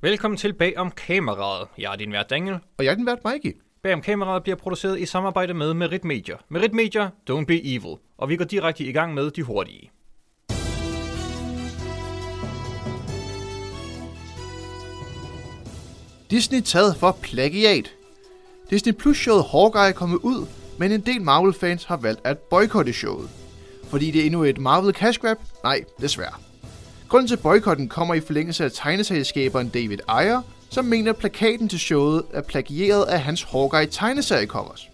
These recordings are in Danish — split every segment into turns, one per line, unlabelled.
Velkommen til Bag om kameraet. Jeg er din vært Daniel.
Og jeg er den vært Mikey.
Bag om kameraet bliver produceret i samarbejde med Merit Media. Merit Media, don't be evil. Og vi går direkte i gang med de hurtige.
Disney taget for plagiat. Disney Plus showet Hawkeye er kommet ud, men en del Marvel-fans har valgt at boykotte showet. Fordi det er endnu et Marvel cash grab? Nej, desværre. Grunden til boykotten kommer i forlængelse af tegneserieskaberen David Ayer, som mener, at plakaten til showet er plagieret af hans Hawkeye tegneseriecovers.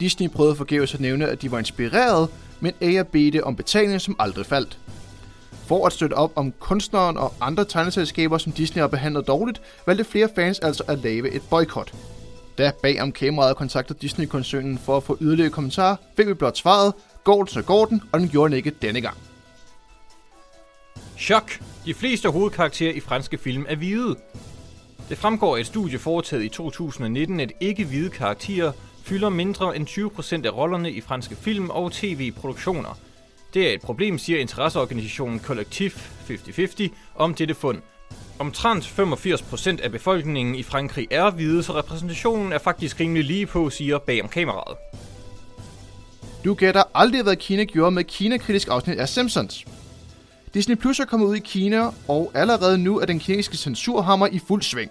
Disney prøvede forgæves at nævne, at de var inspireret, men Ayer bedte om betaling, som aldrig faldt. For at støtte op om kunstneren og andre tegneselskaber, som Disney har behandlet dårligt, valgte flere fans altså at lave et boykot. Da bag om kameraet kontaktede Disney-koncernen for at få yderligere kommentarer, fik vi blot svaret, går den, så går den, og den gjorde den ikke denne gang.
Chok! De fleste hovedkarakterer i franske film er hvide. Det fremgår af et studie foretaget i 2019, at ikke-hvide karakterer fylder mindre end 20% af rollerne i franske film og tv-produktioner. Det er et problem, siger interesseorganisationen Kollektiv 5050 om dette fund. Omtrent 85% af befolkningen i Frankrig er hvide, så repræsentationen er faktisk rimelig lige på, siger bag om kameraet.
Du gætter aldrig, hvad Kina gjorde med Kina-kritisk afsnit af Simpsons. Disney Plus er kommet ud i Kina, og allerede nu er den kinesiske censurhammer i fuld sving.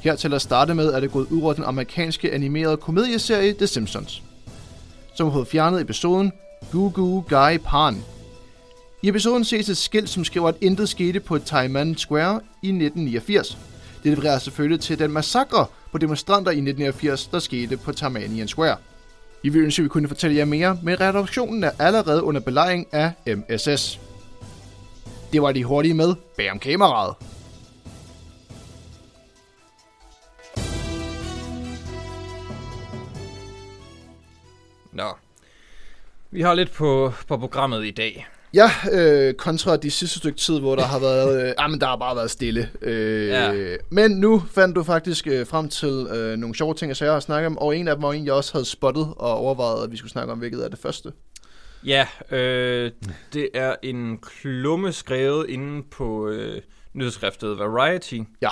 Her til at starte med er det gået ud over den amerikanske animerede komedieserie The Simpsons, som har fået fjernet episoden Goo Goo Guy Pan. I episoden ses et skilt, som skriver, at intet skete på Taiman Square i 1989. Det refererer selvfølgelig til den massakre på demonstranter i 1989, der skete på Tiananmen Square. I vil ønske, at vi kunne fortælle jer mere, men redaktionen er allerede under belejring af MSS. Det var de hurtige med bag om kameraet.
Nå. Vi har lidt på, på programmet i dag.
Ja, øh, kontra de sidste stykke tid, hvor der har været, øh, ah, men der har bare været stille. Øh,
Ja.
Men nu fandt du faktisk øh, frem til øh, nogle sjove ting, jeg har snakket om, og en af dem var en, jeg også havde spottet og overvejet, at vi skulle snakke om, hvilket er det første.
Ja, øh, det er en klumme skrevet inde på øh, nyhedsskriftet Variety,
Ja.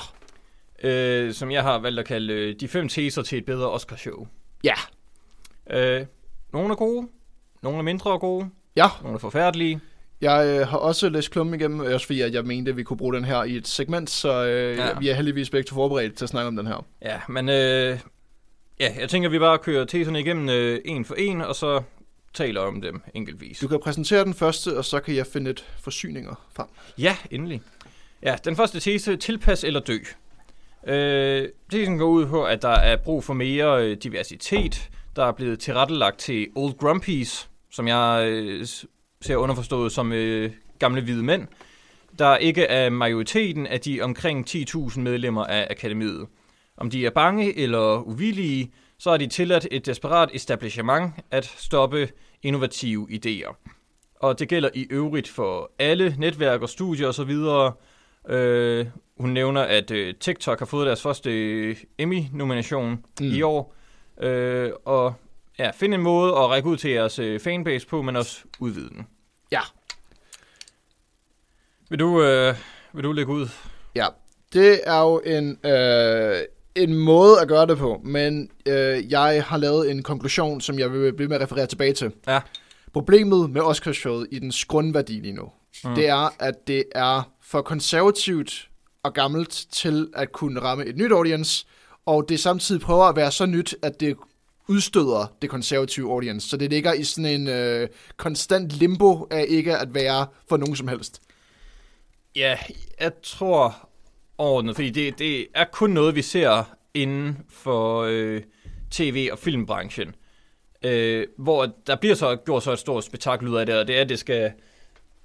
øh, som jeg har valgt at kalde øh, de fem teser til et bedre Oscarshow.
Ja.
Øh, nogle er gode, nogle er mindre gode,
Ja,
nogle er forfærdelige.
jeg øh, har også læst klummen igennem, også fordi at jeg mente, at vi kunne bruge den her i et segment, så øh,
Ja.
vi er heldigvis begge forberedt til at snakke om den her.
Ja, men øh, ja, jeg tænker, vi bare kører teserne igennem øh, en for en, og så taler om dem enkeltvis.
Du kan præsentere den første, og så kan jeg finde et forsyninger frem.
Ja, endelig. Ja, den første tese, tilpas eller dø. Øh, tesen går ud på, at der er brug for mere øh, diversitet. Der er blevet tilrettelagt til Old Grumpies, som jeg øh, ser underforstået som øh, gamle hvide mænd, der ikke er majoriteten af de omkring 10.000 medlemmer af akademiet. Om de er bange eller uvillige, så er de tilladt et desperat establishment at stoppe innovative idéer. Og det gælder i øvrigt for alle netværk og studier osv. Øh, hun nævner, at øh, TikTok har fået deres første øh, Emmy-nomination mm.
Mm.
i år. Øh, og ja, find en måde at række ud til jeres øh, fanbase på, men også udvide den.
Ja.
Vil du, øh, vil du lægge ud?
Ja, det er jo en, øh, en måde at gøre det på, men øh, jeg har lavet en konklusion, som jeg vil blive med at referere tilbage til.
Ja.
Problemet med Oscarshowet i dens grundværdi lige nu, mm. det er, at det er for konservativt og gammelt til at kunne ramme et nyt audience, og det samtidig prøver at være så nyt, at det udstøder det konservative audience, så det ligger i sådan en øh, konstant limbo af ikke at være for nogen som helst.
Ja, jeg tror overordnet, fordi det, det er kun noget, vi ser inden for øh, tv- og filmbranchen. Øh, hvor der bliver så gjort så et stort spektakel ud af det, og det er, at det skal,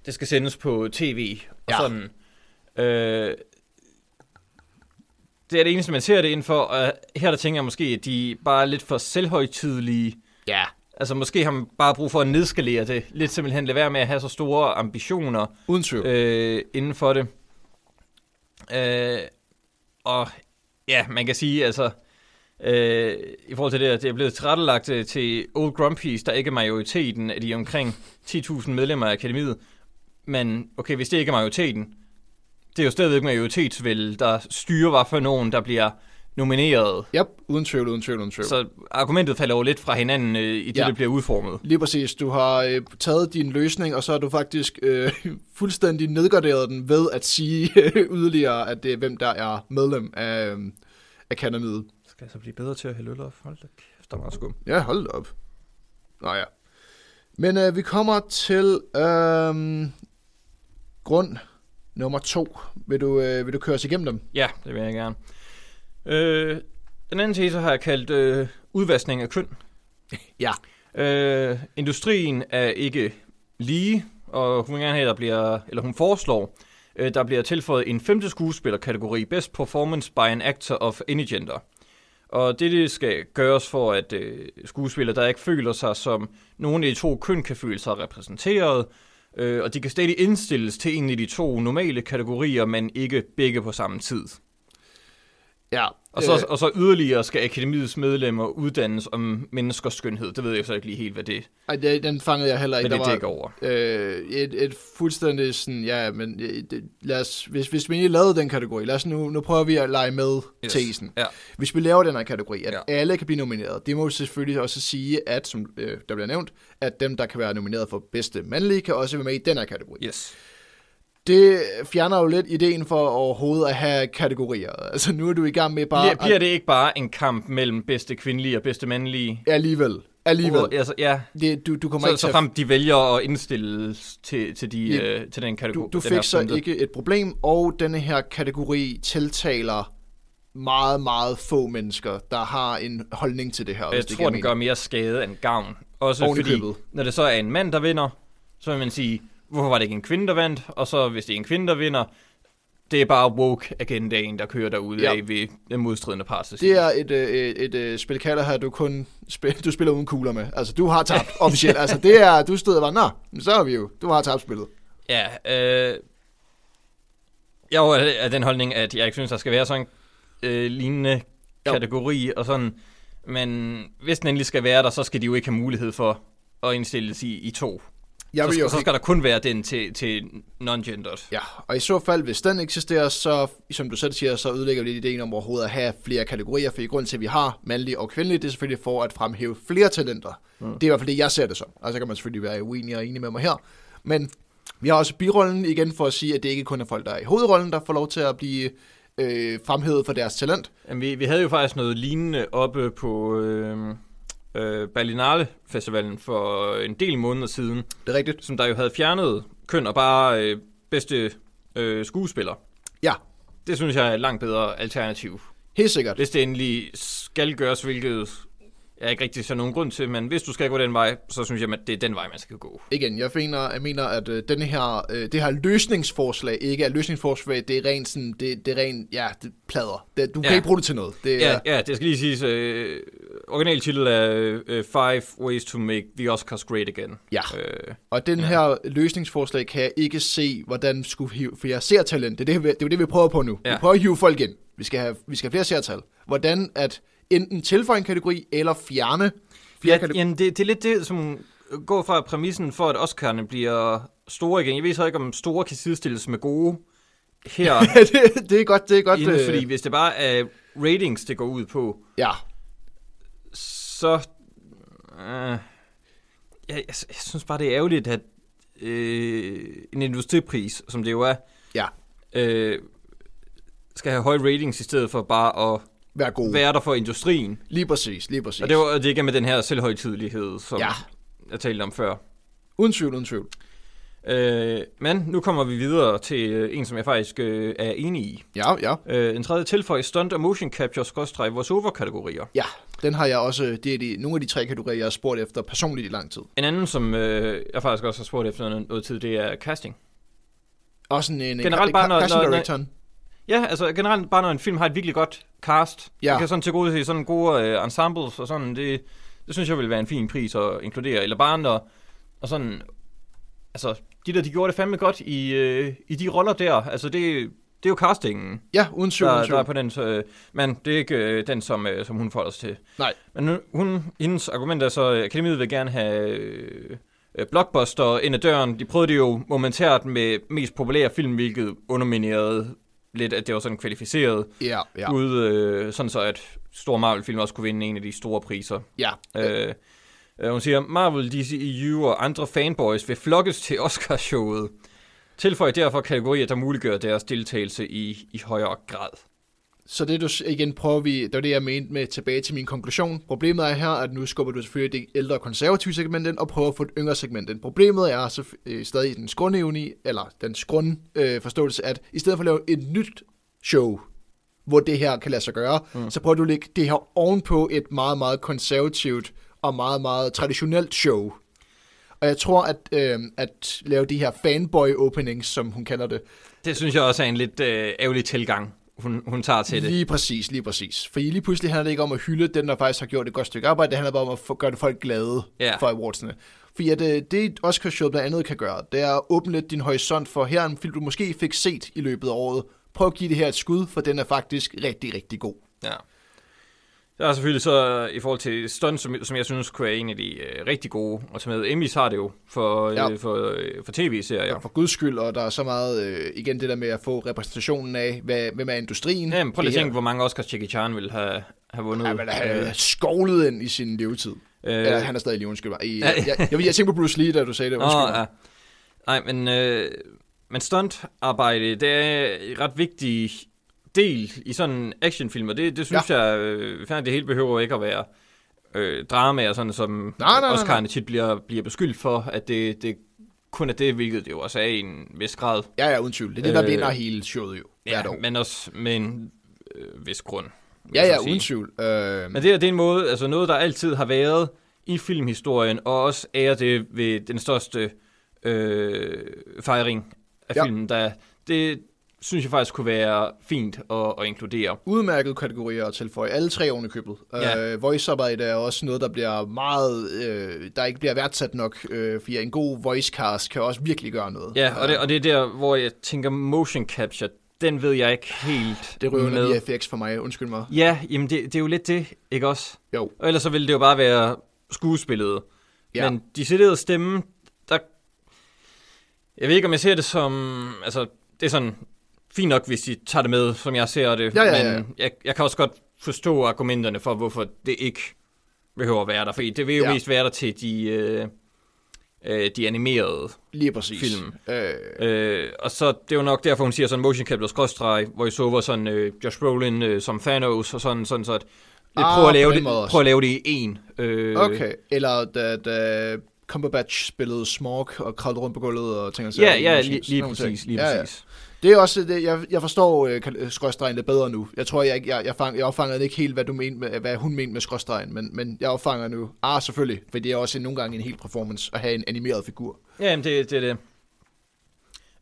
det skal sendes på tv og
Ja.
sådan. Øh, det er det eneste, man ser det inden for, og her der tænker jeg måske, at de bare er lidt for selvhøjtidelige.
Ja.
Altså måske har man bare brug for at nedskalere det. Lidt simpelthen lade være med at have så store ambitioner
Uden tvivl.
øh, inden for det. Øh, og ja, man kan sige, altså, øh, i forhold til det, at det er blevet tilrettelagt øh, til Old Grumpies, der ikke er majoriteten af de omkring 10.000 medlemmer af akademiet. Men okay, hvis det ikke er majoriteten, det er jo stadigvæk majoritetsvælde, der styrer, hvad for nogen, der bliver nomineret.
Ja, uden tvivl, uden tvivl, uden tvivl.
Så argumentet falder jo lidt fra hinanden øh, i det,
Ja.
det bliver udformet.
Lige præcis. Du har øh, taget din løsning, og så har du faktisk øh, fuldstændig nedgraderet den ved at sige øh, yderligere, at det er hvem der er medlem af øh, akademiet.
Skal jeg så blive bedre til at hælde øl op? Hold da kæft, der er meget skum.
Ja, hold op. Nå ja. Men øh, vi kommer til øh, grund nummer to. Vil du, øh, vil du køre os igennem dem?
Ja, det vil jeg gerne. Øh, den anden tese har jeg kaldt øh, udvaskning af køn.
Ja.
Øh, industrien er ikke lige, og hun gerne have, der bliver, eller hun foreslår, øh, der bliver tilføjet en femte skuespillerkategori, Best Performance by an Actor of Any Gender. Og det, det skal gøres for, at øh, skuespillere, der ikke føler sig som nogen af de to køn, kan føle sig repræsenteret, øh, og de kan stadig indstilles til en af de to normale kategorier, men ikke begge på samme tid.
Ja.
Og så, øh. og så yderligere skal akademiets medlemmer uddannes om menneskers skønhed. Det ved jeg så ikke lige helt, hvad det,
Ej, det, den fangede jeg heller ikke.
hvad det dækker over.
øh, et, et fuldstændig sådan, ja, men øh, det, lad os, hvis, hvis vi lige lavede den kategori, lad os nu, nu prøver vi at lege med yes. tesen.
Ja.
Hvis vi laver den her kategori, at
Ja.
alle kan blive nomineret, det må selvfølgelig også sige, at, som øh, der bliver nævnt, at dem, der kan være nomineret for bedste mandlige, kan også være med i den her kategori.
Yes.
Det fjerner jo lidt ideen for overhovedet at have kategorier. Altså nu er du i gang med bare...
Bliver, bliver det ikke bare en kamp mellem bedste kvindelige og bedste mandlige?
at, alligevel. Alligevel.
Hvor- Altså, ja,
Det, du, du kommer
så,
ikke
så frem de vælger at indstille til, til, de,
Ja,
øh, til den kategori.
Du, du fik så ikke et problem, og denne her kategori tiltaler meget, meget få mennesker, der har en holdning til det her.
Jeg
hvis det
tror,
giver
den gør mere skade end gavn. Også
Oven
fordi,
købet.
når det så er en mand, der vinder, så vil man sige, hvorfor var det ikke en kvinde, der vandt? Og så hvis det er en kvinde, der vinder, det er bare woke-agendaen, der kører derude
Ja.
af ved den modstridende part.
Det er et, øh, et, et, et spil kalder her, du kun spil, du spiller uden kugler med. Altså, du har tabt officielt. altså, det er, du stod og var, nå, så er vi jo, du har tabt spillet.
Ja, øh, jeg er af den holdning, at jeg ikke synes, der skal være sådan en øh, lignende
Jo.
kategori og sådan. Men hvis den endelig skal være der, så skal de jo ikke have mulighed for at indstilles i, i to.
Jeg
så,
vil
skal,
jo
så skal der kun være den til, til non-gendered.
Ja, og i så fald, hvis den eksisterer, så, som du selv siger, så ødelægger vi lidt ideen om overhovedet at have flere kategorier, for i grund til, at vi har mandlige og kvindelige, det er selvfølgelig for at fremhæve flere talenter. Mm. Det er i hvert fald det, jeg ser det som. Og så kan man selvfølgelig være uenig og enig med mig her. Men vi har også birollen igen for at sige, at det ikke kun er folk, der er i hovedrollen, der får lov til at blive øh, fremhævet for deres talent.
Jamen, vi, vi havde jo faktisk noget lignende oppe på øh, øh, Berlinale Festivalen for en del måneder siden,
Det er rigtigt.
som der jo havde fjernet køn og bare øh, bedste øh, skuespiller.
Ja,
Det synes jeg er et langt bedre alternativ.
helt sikkert.
Hvis det endelig skal gøres, hvilket jeg ikke rigtig ser nogen grund til, men hvis du skal gå den vej, så synes jeg, at det er den vej, man skal gå.
Igen, jeg mener, jeg mener at øh, denne her, øh, det her løsningsforslag ikke er løsningsforslag, det er rent sådan, det, det er rent, ja, det plader. Det, du kan
Ja.
ikke bruge det til noget. Det,
Ja, ja det skal lige siges. Øh, originaltitel er øh, Five Ways to Make the Oscars Great Again.
Ja.
Øh,
Og den
Ja.
her løsningsforslag kan jeg ikke se, hvordan skulle hive, for jeg ser talent. Det er det, vi- det, er jo det, vi prøver på nu. Ja. Vi prøver at hive folk ind. Vi skal have, vi skal have flere seertal. Hvordan at enten tilføje en kategori, eller fjerne flere
ja,
kategorier.
jamen, det, det er lidt det, som går fra præmissen for, at Oscar'ne bliver store igen. Jeg ved så ikke, om store kan sidestilles med gode her.
det, det er godt, det er godt.
inden,
øh,
fordi hvis det bare er ratings, det går ud på,
Ja,
så... Øh, jeg, jeg, jeg synes bare, det er ærgerligt, at øh, en industripris, som det jo er,
ja,
øh, skal have høje ratings i stedet for bare at
vær god.
være der for industrien.
Lige præcis, lige præcis.
Og det var det ikke med den her selvhøjtidelighed, som
Ja.
jeg talte om før.
Uden tvivl, uden tvivl.
Øh, men nu kommer vi videre til øh, en, som jeg faktisk øh, er enig i.
Ja, ja.
Øh, en tredje tilføj, stunt og motion capture, skråstreg, voiceover kategorier.
Ja, den har jeg også, det er de, nogle af de tre kategorier, jeg har spurgt efter personligt i lang tid.
En anden, som øh, jeg faktisk også har spurgt efter noget, tid, det er casting.
Også en, en
Generelt
en,
bare, når-
casting
når-
directoren.
Ja, altså generelt bare når en film har et virkelig godt cast,
Ja.
ja. kan sådan til gode se sådan gode øh, ensembles og sådan, det, det synes jeg vil være en fin pris at inkludere. Eller bare når, og sådan, altså de der, de gjorde det fandme godt i, øh, i de roller der, altså det, det er jo castingen,
Ja, uden tvivl,
der, der er på den, så, øh, men det er ikke øh, den, som, øh, som hun forholder sig til.
Nej.
Men hun, hendes argument er så, at akademiet vil gerne have øh, øh, blockbuster ind ad døren. De prøvede det jo momentært med mest populære film, hvilket underminerede lidt, at det var sådan kvalificeret
Ja, ja.
ud, øh, sådan så at store Marvel-film også kunne vinde en af de store priser.
Ja,
Øh, øh, hun siger, Marvel, DCEU og andre fanboys vil flokkes til Oscarshowet. Tilføj derfor kategorier, der muliggør deres deltagelse i, i højere grad.
Så det du igen prøver vi, det var det jeg mente med tilbage til min konklusion. Problemet er her, at nu skubber du selvfølgelig det ældre konservative segment ind og prøver at få et yngre segment ind. Problemet er så øh, stadig den grundevne, eller den grund øh, forståelse, at i stedet for at lave et nyt show, hvor det her kan lade sig gøre, mm. så prøver du at lægge det her ovenpå et meget, meget konservativt og meget, meget traditionelt show. Og jeg tror, at, øh, at lave de her fanboy openings, som hun kalder det,
Det synes jeg også er en lidt øh, ærgerlig tilgang, hun, hun tager til det.
Lige præcis, lige præcis. For lige pludselig handler det ikke om at hylde den, der faktisk har gjort et godt stykke arbejde. Det handler bare om at få, gøre det folk glade
Ja.
for awardsene. Fordi at, øh, det Oscar Show blandt andet kan gøre, det er at åbne lidt din horisont for her er en film, du måske fik set i løbet af året. Prøv at give det her et skud, for den er faktisk rigtig, rigtig god.
Ja. Der er selvfølgelig så i forhold til stunt, som, som jeg synes kunne være en af de øh, rigtig gode at tage med. Emmys har det jo for,
Ja.
øh, for, øh, for tv-serier.
Ja. For guds skyld, og der er så meget, øh, igen det der med at få repræsentationen af, hvad, hvem er industrien.
Ja, men prøv lige
Det
at tænke, hvor mange Oscars Jackie Chan ville have, have vundet.
Ja, men han er skovlet ind i sin levetid. Øh, Eller, han er stadig lige undskyld mig. I, jeg, jeg, jeg, jeg tænkte på Bruce Lee, da du sagde det. Undskyld mig.
ja. Nej, men, øh, men stuntarbejde, det er ret vigtig del i sådan en actionfilm, og det, det synes ja. jeg, øh, det hele behøver ikke at være øh, drama, og sådan, som
Nej, nej, nej,
Oscar'ne tit bliver, bliver beskyldt for, at det, det kun er det, hvilket det jo også er i en vis grad.
Ja, ja, uden tvivl. Det er det, der
Øh,
vinder hele showet jo.
Ja,
år.
men også med en øh, vis grund.
Ja, ja, uden tvivl. Øh,
Men det, er- det er en måde, altså noget, der altid har været i filmhistorien, og også er det ved den største øh, fejring af
ja.
filmen, der, det synes jeg faktisk kunne være fint at, at inkludere.
udmærket kategorier at tilføje. Alle tre oven i købet.
Ja.
Øh, voicearbejde er også noget, der bliver meget, øh, der ikke bliver værdsat nok, øh, fordi en god voicecast kan også virkelig gøre noget.
Ja, og det, og det er der, hvor jeg tænker motion capture, den ved jeg ikke helt
det ryger
med.
VFX for mig, undskyld mig.
Ja, jamen det, det er jo lidt det, ikke også?
Jo.
Og ellers så ville det jo bare være skuespillet.
Ja.
Men de sættede stemme, der... Jeg ved ikke, om jeg ser det som... Altså, det er sådan fint nok, hvis de tager det med, som jeg ser det.
Ja, ja, ja.
Men jeg, jeg kan også godt forstå argumenterne for, hvorfor det ikke behøver at være der. Fordi det vil jo
Ja.
mest være der til de, øh, øh, de animerede.
Lige præcis.
Film.
Øh,
Øh, og så det er jo nok derfor, hun siger sådan motion capture skråstreg, voiceover sådan øh, Josh Brolin øh, som Thanos og sådan, sådan så at
Ah,
prøve, at
på
lave det, prøve at lave det i en. Øh,
okay. Eller da, da Cumberbatch spillede Smog og kravlede rundt på gulvet og ting og
Ja, ja, lige, lige præcis, lige
Ja, ja. Det er også det, jeg, jeg forstår øh, kal- skråstregen lidt bedre nu. Jeg tror, jeg, jeg, jeg, fang, jeg opfangede ikke helt, hvad, du mente med, hvad hun mente med skråstregen, men, men jeg opfanger nu, ah selvfølgelig, for det er også nogle gange en hel performance at have en animeret figur.
Ja, jamen, det, det er det.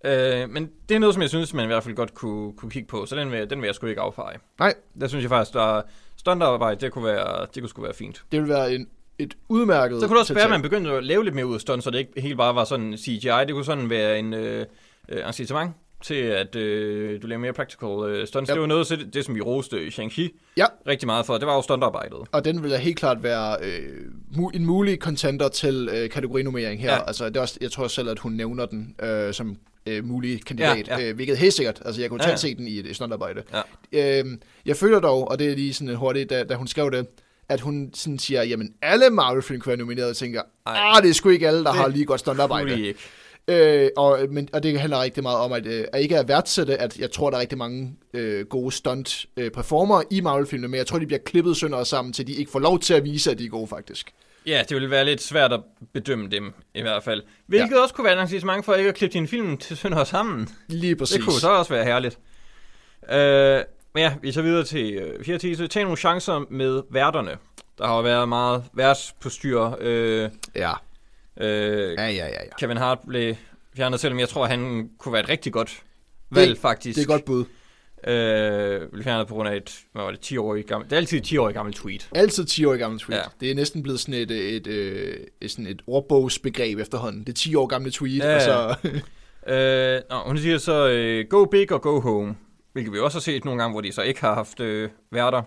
Øh, men det er noget, som jeg synes, man i hvert fald godt kunne, kunne kigge på, så den vil, den vil jeg sgu ikke affeje.
Nej,
Der synes jeg faktisk, der stunterarbejde, det kunne være, det kunne sgu være fint.
det vil være en, et udmærket
Så kunne det også være, at man begyndte at lave lidt mere ud af stunt, så det ikke helt bare var sådan CGI. Det kunne sådan være en øh, øh, incitament til, at øh, du laver mere practical øh, stunts.
Ja.
Det var noget af det, det, som vi roste i Shang-Chi
Ja.
rigtig meget for. Det var jo stuntarbejdet.
Og den vil da helt klart være øh, mu- en mulig contender til øh, kategorinummering her. Ja. Altså, det er også, jeg tror selv, at hun nævner den øh, som øh, mulig kandidat,
Ja, ja.
Øh, hvilket helt sikkert. Altså, jeg kunne
Ja,
ja,
ja.
se den i et, et stuntarbejde.
Ja.
Øh, jeg føler dog, og det er lige sådan hurtigt, da, da hun skrev det, at hun sådan siger, jamen alle Marvel-film kunne være nomineret, og tænker, ah, det er sgu ikke alle, der
Det
har lige godt stuntarbejde.
Ikke.
Øh, og, men, og det handler rigtig meget om, at, øh, at ikke at værdsætte, at jeg tror, der er rigtig mange øh, gode stunt-performere i Marvel-filmene, men jeg tror, de bliver klippet sønder og sammen, til de ikke får lov til at vise, at de er gode, faktisk.
Ja, det ville være lidt svært at bedømme dem, i hvert fald. Hvilket ja. også kunne være en incitament for ikke at klippe din film til sønder og sammen.
Lige præcis.
Det kunne så også være herligt. Øh, men ja, vi er så videre til øh, fjerde teaser. Tag nogle chancer med værterne. Der har jo været meget værtspostyr. Øh,
Ja.
Øh,
Ja, ja, ja, ja.
Kevin Hart blev fjernet, selvom jeg tror, han kunne være et rigtig godt valg,
Det-
faktisk.
Det er et godt bud.
Øh, blev fjernet på grund af et, hvad var det, 10 år gammelt, det er altid et 10 år gammelt tweet.
Altid 10 år gammel tweet. Ja.
Ja.
Det er næsten blevet sådan et, et, et, et, sådan et ordbogsbegreb efterhånden. Det er 10 år gamle tweet,
Ja,
og så...
Øh, nå, hun siger så, øh, go big og go home. Hvilket vi også har set nogle gange, hvor de så ikke har haft øh, værter.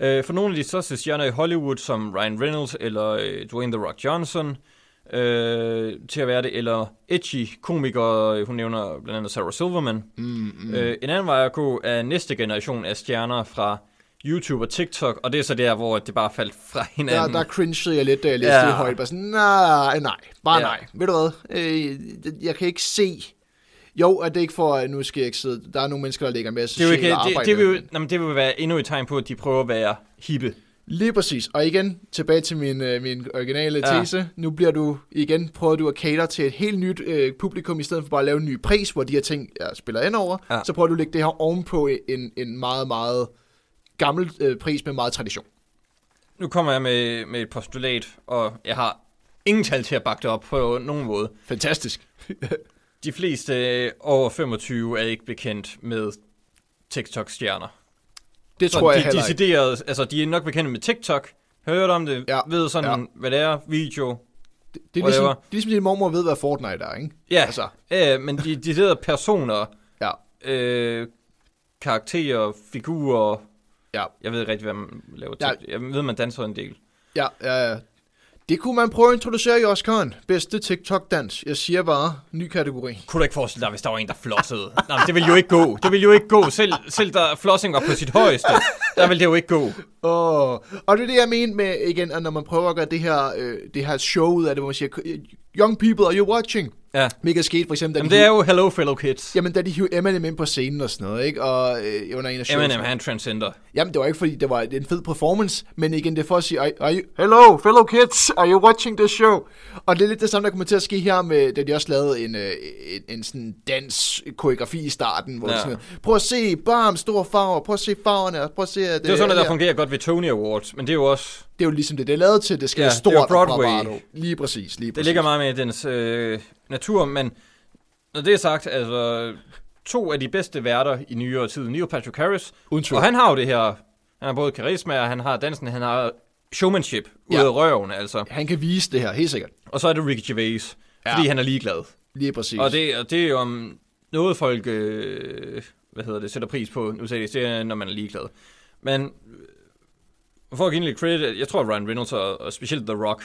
Øh, for nogle af de største stjerner i Hollywood, som Ryan Reynolds eller øh, Dwayne The Rock Johnson, øh, til at være det, eller edgy komikere, hun nævner blandt andet Sarah Silverman.
Mm, mm.
Øh, en anden vej at gå er næste generation af stjerner fra YouTube og TikTok, og det er så der, hvor det bare faldt fra
Der,
hinanden.
der cringede jeg lidt, da jeg læste
Ja.
det højt. Bare sådan, nej, nej, bare
Ja.
nej. Ved du hvad? Øh, jeg kan ikke se... Jo, at det ikke for, at nu skal jeg ikke sidde... Der er nogle mennesker, der lægger med
det,
socialt
ikke, det,
arbejde.
det, vil, jo- nå, men det vil være endnu et tegn på, at de prøver at være hippe.
Lige præcis. Og igen, tilbage til min, øh, min originale
Ja.
tese. Nu bliver du, igen, prøver du at cater til et helt nyt øh, publikum, i stedet for bare at lave en ny pris, hvor de her ting ja, spiller ind over.
Ja.
Så prøver du at lægge det her ovenpå en, en meget, meget gammel øh, pris med meget tradition.
Nu kommer jeg med, med et postulat, og jeg har ingen tal til at bakke det op på nogen måde.
Fantastisk.
De fleste øh, over 25 er ikke bekendt med TikTok-stjerner.
Det tror jeg
de,
heller ikke.
decideret, altså de er nok bekendte med TikTok, hørt om det,
Ja,
ja, ved sådan,
ja.
ja. hvad det er, video.
Det, det, er ligesom, det er ligesom, din mormor ved, hvad Fortnite er, ikke?
Ja,
Altså,
øh, men de deciderede personer,
ja.
øh, karakterer, figurer,
Ja.
jeg ved ikke rigtig, hvad man laver
Ja.
til. Jeg ved, man danser en del.
Ja, ja, ja. Det kunne man prøve at introducere i Oscar'en. Bedste TikTok-dans. Jeg siger bare, ny kategori.
Kunne du ikke forestille dig, hvis der var en, der flossede? Nej, det ville jo ikke gå. Det ville jo ikke gå. Selv, selv der flossing var på sit højeste, der ville det jo ikke gå.
Oh. Og det er det, jeg mener med, igen, at når man prøver at gøre det her, øh, det her show ud af det, hvor man siger, young people, are you watching?
Ja.
Hvilket skete for eksempel, da
Jamen,
de,
det er jo Hello Fellow Kids.
Jamen, da de hiv Eminem ind på scenen og sådan noget, ikke? Og øh, under en af shows.
Eminem, han transcender.
Jamen, det var ikke, fordi det var en fed performance, men igen, det er for at sige, are, are you, hello, fellow kids, are you watching this show? Og det er lidt det samme, der kommer til at ske her med, da de også lavede en, øh, en, en sådan dans-koreografi i starten, hvor ja. Sådan, prøv at se, bam, store farver, prøv at se farverne, og prøv at se, at
Det er jo sådan, at der fungerer godt ved Tony Awards, men det er jo også...
det er jo ligesom det, det er lavet til, det skal
Ja,
være
det er
stort og
Broadway.
bravado. Lige præcis, lige
Det
præcis.
ligger meget med dens øh, natur, men når det er sagt, altså to af de bedste værter i nyere tid, Neil Patrick Harris,
tvivl.
og han har jo det her, han har både karisma, og han har dansen, han har showmanship ud
Ja.
af røven, altså.
Han kan vise det her, helt sikkert.
Og så er det Ricky Gervais,
Ja.
fordi han er ligeglad.
Lige præcis.
Og det, og det er jo om noget folk, øh, hvad hedder det, sætter pris på, nu sagde det når man er ligeglad. Men for at give lidt credit, jeg tror, at Ryan Reynolds og, og specielt The Rock,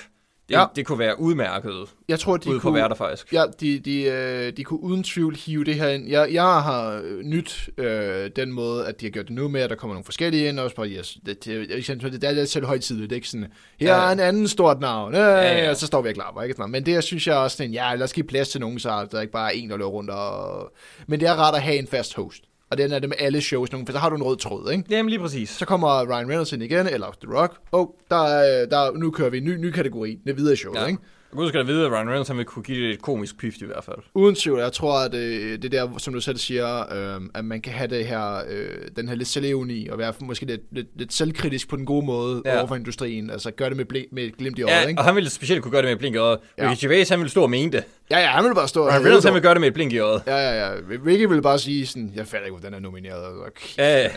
det,
Ja.
det kunne være udmærket
jeg tror, de
ude på
kunne,
værter faktisk.
Ja, de, de, øh, de kunne uden tvivl hive det her ind. Jeg, jeg har øh, nyt øh, den måde, at de har gjort det nu med, at der kommer nogle forskellige ind, også bare, yes, det, det, det, det, det er lidt selv højtidligt, det er ikke sådan, her
Ja,
er en anden stort navn, øh, ja,
Ja,
og så står vi og klapper, ikke? Men det synes jeg også, sådan, ja, lad os give plads til nogen, så der ikke bare er en, der løber rundt. Og... Men det er rart at have en fast host, og den er det med alle shows, nogen, for så har du en rød tråd, ikke?
Jamen lige præcis.
Så kommer Ryan Reynolds ind igen, eller The Rock. Åh, oh, der, er, der, nu kører vi en ny, ny kategori, det videre show. Ja. ikke?
Gud skal da vide, at Ryan Reynolds han vil kunne give det et komisk pift i hvert fald.
Uden tvivl, jeg tror, at øh, det der, som du selv siger, øh, at man kan have det her, øh, den her lidt selvironi, og være måske lidt, lidt, lidt selvkritisk på den gode måde ja.
Ja.
over for industrien. Altså gøre det med, blik, med et glimt i øjet,
Ja,
ikke?
og han ville specielt kunne gøre det med et blink i øjet.
Ja.
Ricky Gervais, han ville stå og mene det.
Ja, ja, han vil bare stå og
Ryan Reynolds, han
det.
vil gøre det med et blink i øjet.
Ja, ja, ja. Ricky vil bare sige sådan, jeg fatter ikke, hvor den er nomineret. Okay.
Ja,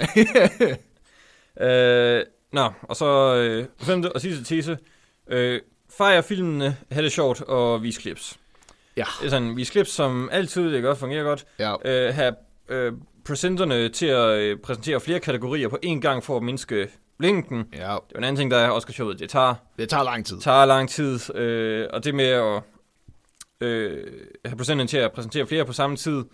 ja. øh, nå, og så øh, femte og sidste tese. Øh, fejre filmene, have det sjovt og vise clips.
Ja.
Det er sådan, vise clips, som altid det godt fungerer godt.
Ja,
Øh, have øh, presenterne til at øh, præsentere flere kategorier på én gang for at mindske. Det
ja,
er jo en anden ting, der er Oscar-showet. Det tager
det tager lang tid.
tager lang tid, øh, og det med at øh, have procenten til at præsentere flere på samme tid,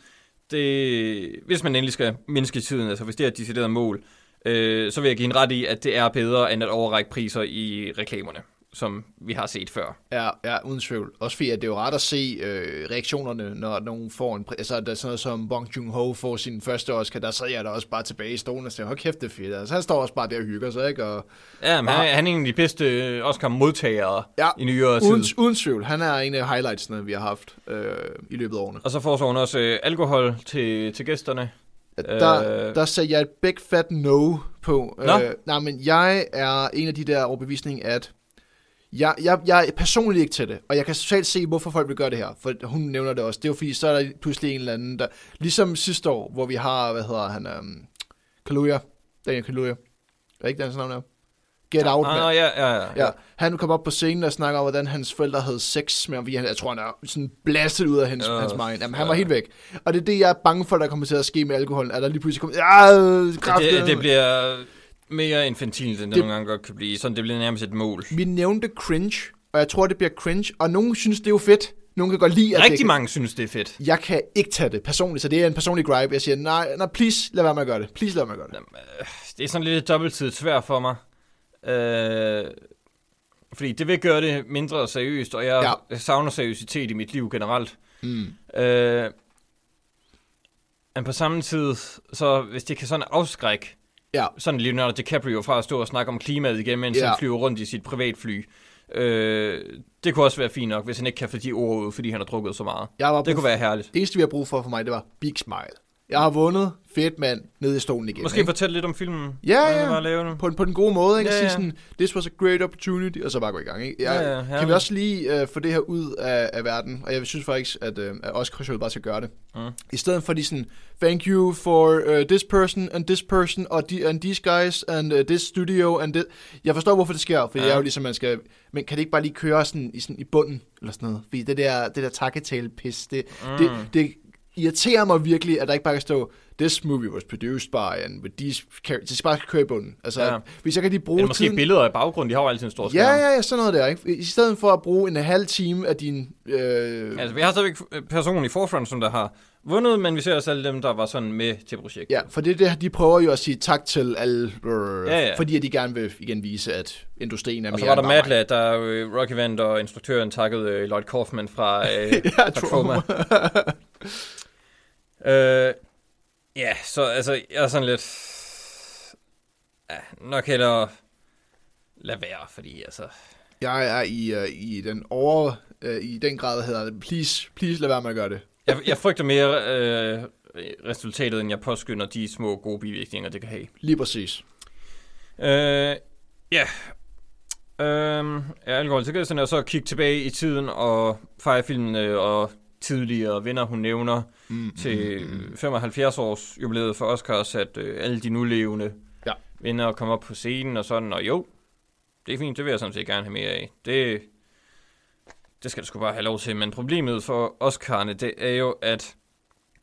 det, hvis man endelig skal mindske tiden, altså hvis det er et decideret mål, øh, så vil jeg give en ret i, at det er bedre end at overrække priser i reklamerne, som vi har set før.
Ja, ja, uden tvivl. Også fordi, at det er jo rart at se øh, reaktionerne, når nogen får en... Altså, der er sådan noget som Bong Joon-ho får sin første Oscar, der sad jeg da også bare tilbage i stolen og sagde, hold kæft, det er fedt. Altså, han står også bare der og hygger sig, ikke? Og,
Ja, men han, er- han er en af de bedste øh, Oscar-modtagere
Ja,
i nyere
uden,
tid.
uden tvivl. Han er en af highlightsene, vi har haft øh, i løbet af årene.
Og så foreslår hun også øh, alkohol til, til gæsterne.
Der,
Øh.
der sagde jeg et big fat no på.
Nå.
Øh, nej, men jeg er en af de der overbevisning, at jeg, jeg, jeg er personligt ikke til det, og jeg kan totalt se, hvorfor folk vil gøre det her, for hun nævner det også. Det er jo fordi, så er der pludselig en eller anden, der... Ligesom sidste år, hvor vi har, hvad hedder han, um, Kaluuya, Daniel Kaluuya. Er ikke den navn er? Get Out,
Ah,
mand.
ja, ja, ja.
Ja, han kom op på scenen og snakker om, hvordan hans forældre havde sex med ham, fordi han, jeg tror, han er sådan blastet ud af hans,
Ja,
hans mind. Jamen, han
ja.
var helt væk. Og det er det, jeg er bange for, der kommer til at ske med alkohol, at der lige pludselig kommer, ja, kraftigt.
Det, det bliver mere infantilt, end det,
Det-
nogle gange godt kan blive. Sådan, det bliver nærmest et mål.
Vi nævnte cringe og jeg tror, det bliver cringe, og nogen synes, det er jo fedt. Nogen kan godt lide, at
Rigtig
det,
mange synes, det er fedt.
Jeg kan ikke tage det personligt, så det er en personlig gripe. Jeg siger, nej, nej, please, lad være med at gøre det. Please, lad være med at gøre det.
Det er sådan lidt dobbelttid svært for mig. Øh, fordi det vil gøre det mindre seriøst, og jeg,
ja.
savner seriøsitet i mit liv generelt.
Mm.
Øh, men på samme tid, så hvis det kan sådan afskrække
Ja,
sådan Leonardo DiCaprio fra at stå og snakke om klimaet igen, mens
Ja.
han flyver rundt i sit privatfly. Øh, det kunne også være fint nok, hvis han ikke kan få de ord ud, fordi han har drukket så meget.
jeg var
Det kunne være herligt.
Det eneste, vi har brug for for mig, det var Big Smile. Jeg har vundet. Fedt mand. Ned i stolen igen.
Måske
ikke?
fortælle lidt om filmen.
Ja, ja.
var at lave den.
på, på den gode måde, ikke?
Ja,
Ja. Sige sådan, this was a great opportunity, og så bare gå i gang, ikke? Jeg,
Ja, ja,
kan vi også lige uh, få det her ud af, af verden, og jeg synes faktisk, at, uh, at Oscar-showet bare skal gøre det.
Mm.
I stedet for de sådan, thank you for uh, this person, and this person, og de, and these guys, and uh, this studio, and this... Jeg forstår, hvorfor det sker, for. Ja. jeg er jo ligesom, man skal... Men kan det ikke bare lige køre sådan i, sådan i bunden, eller sådan noget? Fordi det der, det der takketale-pis, det, mm. det, det irriterer mig virkelig, at der ikke bare kan stå, this movie was produced by, and with these characters. Det skal bare køre i bunden. Altså, ja. Hvis jeg kan lige bruge
Eller måske
tiden...
billeder i baggrunden, de har jo altid en stor skærm.
Ja, ja, ja, sådan noget der, ikke? I stedet for at bruge en halv time af din... Øh,
Altså, vi har stadigvæk personen i forfront, som der har vundet, men vi ser også alle dem, der var sådan med til projektet.
ja, for det er det, de prøver jo at sige tak til alle, øh,
Ja, ja.
fordi at de gerne vil igen vise, at industrien er
Og så
mere
var der. Madlad, der øh, Rocky Vand og instruktøren takkede øh, Lloyd Kaufman fra, øh,
Ja,
fra
Troma.
Øh, ja, så altså, jeg er sådan lidt... Ja, nok hellere lade være, fordi altså...
Jeg er i, øh, i den over... Øh, I den grad hedder det, please, please lad være med at gøre det.
Jeg, jeg frygter mere øh, resultatet, end jeg påskynder de små gode bivirkninger, det kan have.
Lige præcis.
Øh, ja. Øh, ja, alkohol. Jeg sådan, så kigge tilbage i tiden og fejre filmene og tidligere venner, hun nævner
Mm,
til 75 års jubilæet for Oscars, at øh, alle de nulevende
Ja.
venner kommer op på scenen og sådan, og jo, det er fint, det vil jeg sådan set gerne have mere af. Det, det skal du sgu bare have lov til, men problemet for Oscarne, det er jo, at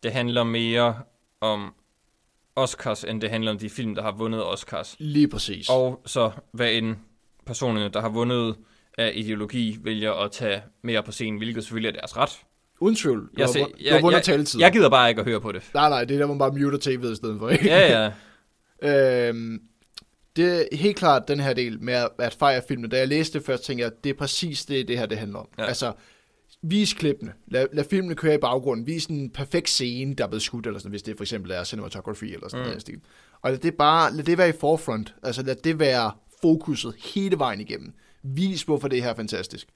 det handler mere om Oscars, end det handler om de film, der har vundet Oscars.
Lige præcis.
Og så hvad end personerne, der har vundet af ideologi, vælger at tage mere på scenen, hvilket selvfølgelig er deres ret.
Uden tvivl. Du
Jeg
har, vundet- du
jeg-
har
jeg-
taletid.
Jeg gider bare ikke at høre på det.
Nej, nej, det er der, man bare muter tv'et i stedet for, ikke?
Ja, ja.
Øhm, det er helt klart den her del med at, fejre filmen. Da jeg læste det først, tænkte jeg, at det er præcis det, det her det handler om. Ja. Altså, vis klippene. Lad, lad filmene køre i baggrunden. Vis en perfekt scene, der er blevet skudt, eller sådan, hvis det for eksempel er cinematography eller sådan. Mm. noget stil. Og lad det bare, lad det være i forefront. Altså, lad det være fokuset hele vejen igennem. Vis, hvorfor det her er fantastisk.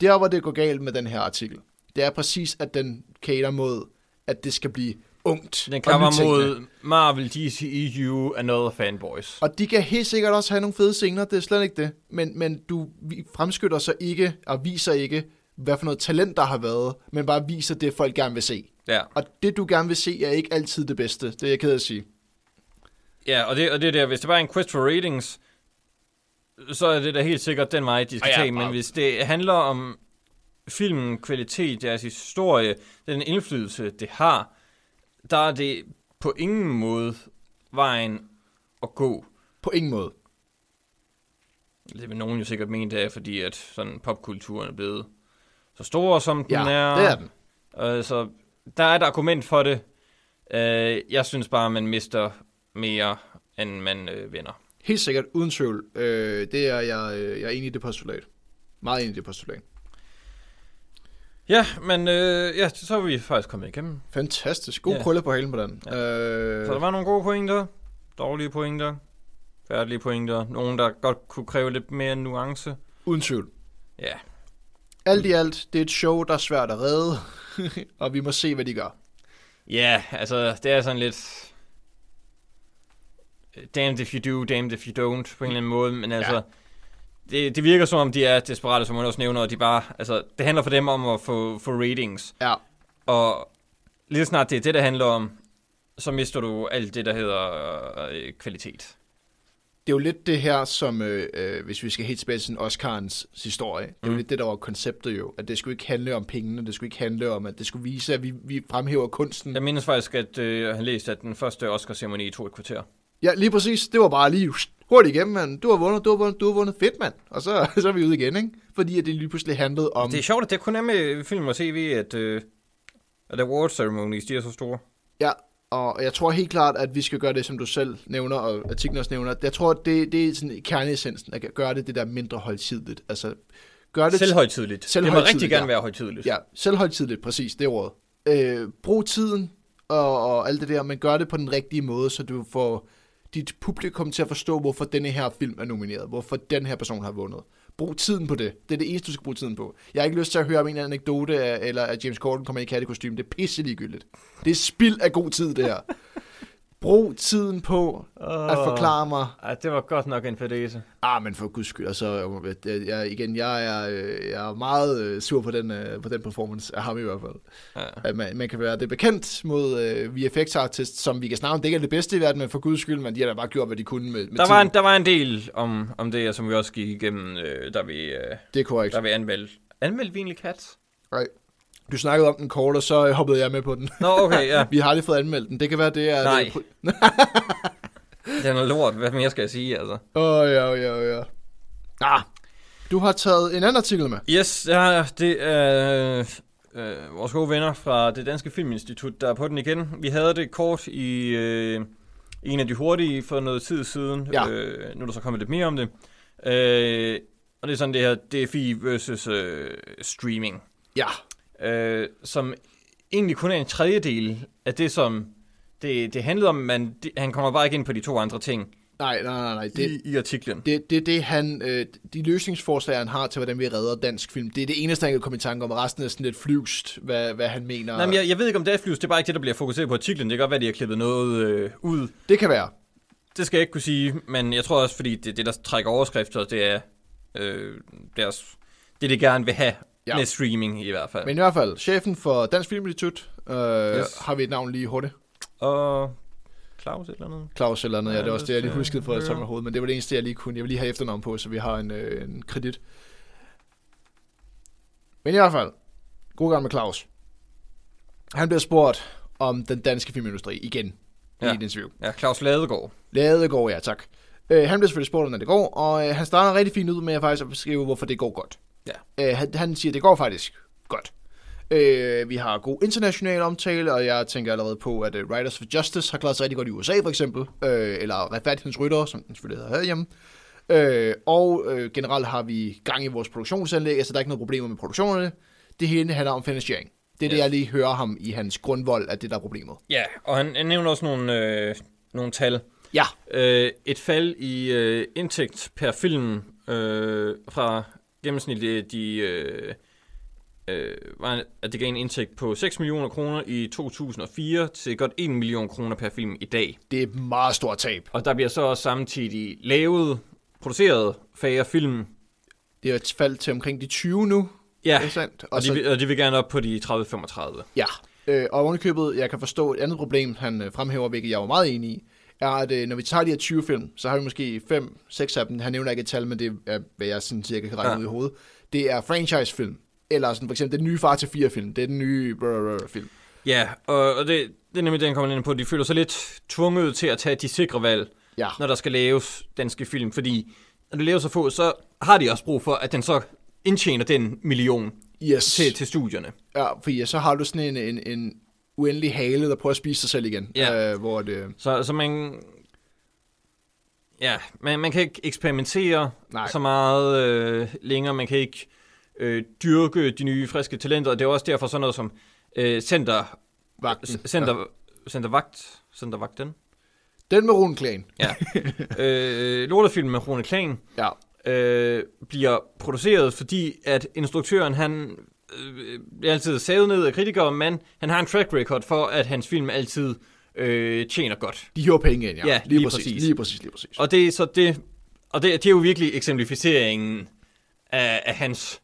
Der, hvor det går galt med den her artikel, det er præcis, at den cater mod, at det skal blive ungt.
Den
og nytænkende.
mod Marvel, DC, EU and other fanboys.
Og de kan helt sikkert også have nogle fede scener, det er slet ikke det. Men, men du fremskytter så ikke og viser ikke, hvad for noget talent der har været, men bare viser det, folk gerne vil se.
Ja,
Og det, du gerne vil se, er ikke altid det bedste. Det er jeg ked af at sige.
ja og, det, og det er der, hvis det bare er en quest for ratings, så er det da helt sikkert den vej, de skal
Og ja,
tage. Men
bare-
hvis det handler om filmen, kvalitet, deres historie, den indflydelse, det har, der er det på ingen måde vejen at gå.
På ingen måde.
Det vil nogen jo sikkert mene, det er, fordi at sådan popkulturen er blevet så stor, som den
Ja,
er.
det er den.
Øh, så der er et argument for det. Øh, jeg synes bare, man mister mere, end man øh, vinder.
Helt sikkert, uden tvivl. Øh, det er jeg, øh, jeg er enig i det postulat. Meget enig i det postulat.
Ja, men øh, ja, så er vi faktisk kommet igennem.
Fantastisk. God
Ja.
krølle på halen på den.
Ja.
Øh,
Så der var nogle gode pointer, dårlige pointer, færdige pointer, nogen, der godt kunne kræve lidt mere nuance.
uden tvivl.
Ja,
Alt i alt, det er et show, der er svært at redde, og vi må se, hvad de gør.
ja altså det er sådan lidt... Damned if you do, damned if you don't, på en eller anden måde, men altså...
Ja.
Det, det virker som om, de er desperate, som man også nævner, og de bare... Altså, det handler for dem om at få, få ratings.
Ja,
Og lige snart det er det, der handler om, så mister du alt det, der hedder øh, kvalitet.
det er jo lidt det her, som, øh, øh, hvis vi skal helt tilbage til Oscarens historie, det er jo
Mm.
lidt det, der var konceptet jo, at det skulle ikke handle om pengene, det skulle ikke handle om, at det skulle vise, at vi, vi fremhæver kunsten.
Jeg mindes faktisk, at øh, jeg har læst, at den første Oscar-ceremoni tog et kvarter.
Ja, lige præcis, det var bare lige hurtigt igennem, mand. Du har vundet, du har vundet, du har vundet. Fedt, mand. Og så, så er vi ude igen, ikke? Fordi at det lige pludselig handlede om...
Det er sjovt, at det kun er med film og tv, at, øh, at award ceremonies, de er så store.
Ja, og jeg tror helt klart, at vi skal gøre det, som du selv nævner, og artiklen også nævner. Jeg tror, det, det er sådan kerneessensen, at gøre det det der mindre højtidligt. Altså, gør det...
Selvhøjtidligt. Det må rigtig gerne
ja.
være højtidligt.
Ja, selvhøjtidligt, præcis, det ordet. Øh, brug tiden og, og alt det der, men gør det på den rigtige måde, så du får dit publikum til at forstå, hvorfor denne her film er nomineret, hvorfor den her person har vundet. Brug tiden på det. Det er det eneste, du skal bruge tiden på. Jeg har ikke lyst til at høre om en anekdote, eller at James Corden kommer i kattekostyme. Det er pisse ligegyldigt. Det er spild af god tid, det her. Brug tiden på at forklare mig,
Ej, det var godt nok en fadese.
Ah, men for guds skyld, altså, jeg, jeg, igen, jeg er, øh, jeg er meget øh, sur på den, øh, på den performance af ham i hvert fald.
Ja.
At man, man kan være det bekendt mod øh, VFX artist, som vi kan snakke om, det ikke er det bedste i verden, men for guds skyld, men de har da bare gjort, hvad de kunne med, med
Der var, en, der var en del om, om det, som vi også gik igennem, øh, da vi, øh,
Det er korrekt.
der vi anmeldte. Anmeldte vi egentlig Cats?
Right. Du snakkede om den kort, og så øh, hoppede jeg med på den.
Nå, okay, ja.
vi har aldrig fået anmeldt den. Det kan være, det er...
Nej.
Det,
Den er lort. Hvad mere skal jeg sige, altså?
Åh, oh, ja, ja, ja. Ah, du har taget en anden artikel med.
Yes, ja, det er øh, vores gode venner fra det Danske Filminstitut, der er på den igen. Vi havde det kort i øh, en af de hurtige for noget tid siden.
Ja.
Øh, nu er der så kommet lidt mere om det. Øh, og det er sådan det her DFI versus øh, streaming.
Ja.
Øh, som egentlig kun er en tredjedel af det, som det, det handlede om, men det, han kommer bare ikke ind på de to andre ting
Nej, nej, nej, nej.
det, i, i artiklen.
det, det, det han, øh, de løsningsforslag, han har til, hvordan vi redder dansk film, det er det eneste, han kan komme i tanke om. Resten er sådan lidt flyvst, hvad, hvad han mener.
Nej, men jeg, jeg ved ikke, om det er flyvs, det er bare ikke det, der bliver fokuseret på artiklen. Det kan godt være, de har klippet noget øh, ud.
Det kan være.
Det skal jeg ikke kunne sige, men jeg tror også, fordi det, det der trækker overskrifter, det er øh, deres, det, de gerne vil have
Ja.
ja. med streaming i hvert fald.
Men i hvert fald, chefen for Dansk Filminstitut, øh, yes. Har vi et navn lige hurtigt.
Og Claus et eller andet.
Claus eller andet, ja,
Ja,
det er også det, jeg lige huskede
jeg
med hovedet, men det var det eneste, jeg lige kunne. Jeg vil lige have efternavn på, så vi har en, øh, en kredit. Men i hvert fald, god gang med Claus. Han bliver spurgt om den danske filmindustri igen ja.
Ja.
i et interview.
Ja, Claus Ladegaard.
Ladegaard, ja tak. Øh, han bliver selvfølgelig spurgt, om det går, og øh, han starter rigtig fint ud med at faktisk at beskrive, hvorfor det går godt.
Ja.
Øh, han, han siger, det går faktisk godt. Øh, vi har god international omtale, og jeg tænker allerede på, at uh, Writers for Justice har klaret sig rigtig godt i USA, for eksempel. Øh, eller Retfærdighedens Rytter, som den selvfølgelig hedder herhjemme. Øh, og øh, generelt har vi gang i vores produktionsanlæg, altså der er ikke noget problemer med produktionerne. Det hele handler om finansiering. Det er yes. det, jeg lige hører ham i hans grundvold, at det der er problemet.
Ja, og han, han nævner også nogle, øh, nogle tal.
Ja,
Øh, et fald i øh, indtægt per film øh, fra gennemsnitligt de, øh, øh, var, at det gav en indtægt på 6 millioner kroner i 2004 til godt 1 million kroner per film i dag.
det er et meget stort tab.
Og der bliver så også samtidig lavet, produceret færre film.
Det er et fald til omkring de 20 nu,
Ja,
ikke sandt?
og de,
så-
vil- og de vil gerne op på de 30-35.
Ja, øh, og ovenikøbet, jeg kan forstå et andet problem, han øh, fremhæver, hvilket jeg var meget enig i, er, at når vi tager de her 20 film, så har vi måske 5-6 af dem, han nævner ikke et tal, men det er, hvad jeg sådan cirka kan regne
Ja.
ud i hovedet, det er franchise-film, eller sådan for eksempel den nye Far til 4-film, det er den nye brr, film.
Ja, og, og det, det er nemlig det, han kommer ind på. De føler sig lidt tvunget til at tage de sikre valg,
Ja,
når der skal laves danske film, fordi når du laver så få, så har de også brug for, at den så indtjener den million
yes.
til, til studierne.
Ja, fordi så har du sådan en, en, en uendelig hale, der prøver at spise sig selv igen.
Ja.
Øh, hvor det,
Så, så man... Ja, man, man kan ikke eksperimentere
Nej.
så meget øh, længere. Man kan ikke øh, dyrke de nye, friske talenter. Og det er også derfor sådan noget som øh, center,
vagten.
center, ja. centervagt, centervagten.
Den med Rune Klan.
Ja. øh, lortefilm med Rune Klan
Ja.
øh, bliver produceret, fordi at instruktøren, han øh, altid savet ned af kritikere, men han har en track record for, at hans film altid øh, tjener godt.
De hiver penge ind, ja.
Ja,
lige,
lige
præcis,
præcis.
Lige præcis, lige præcis.
Og det er så det, og det, det er jo virkelig eksemplificeringen af, af hans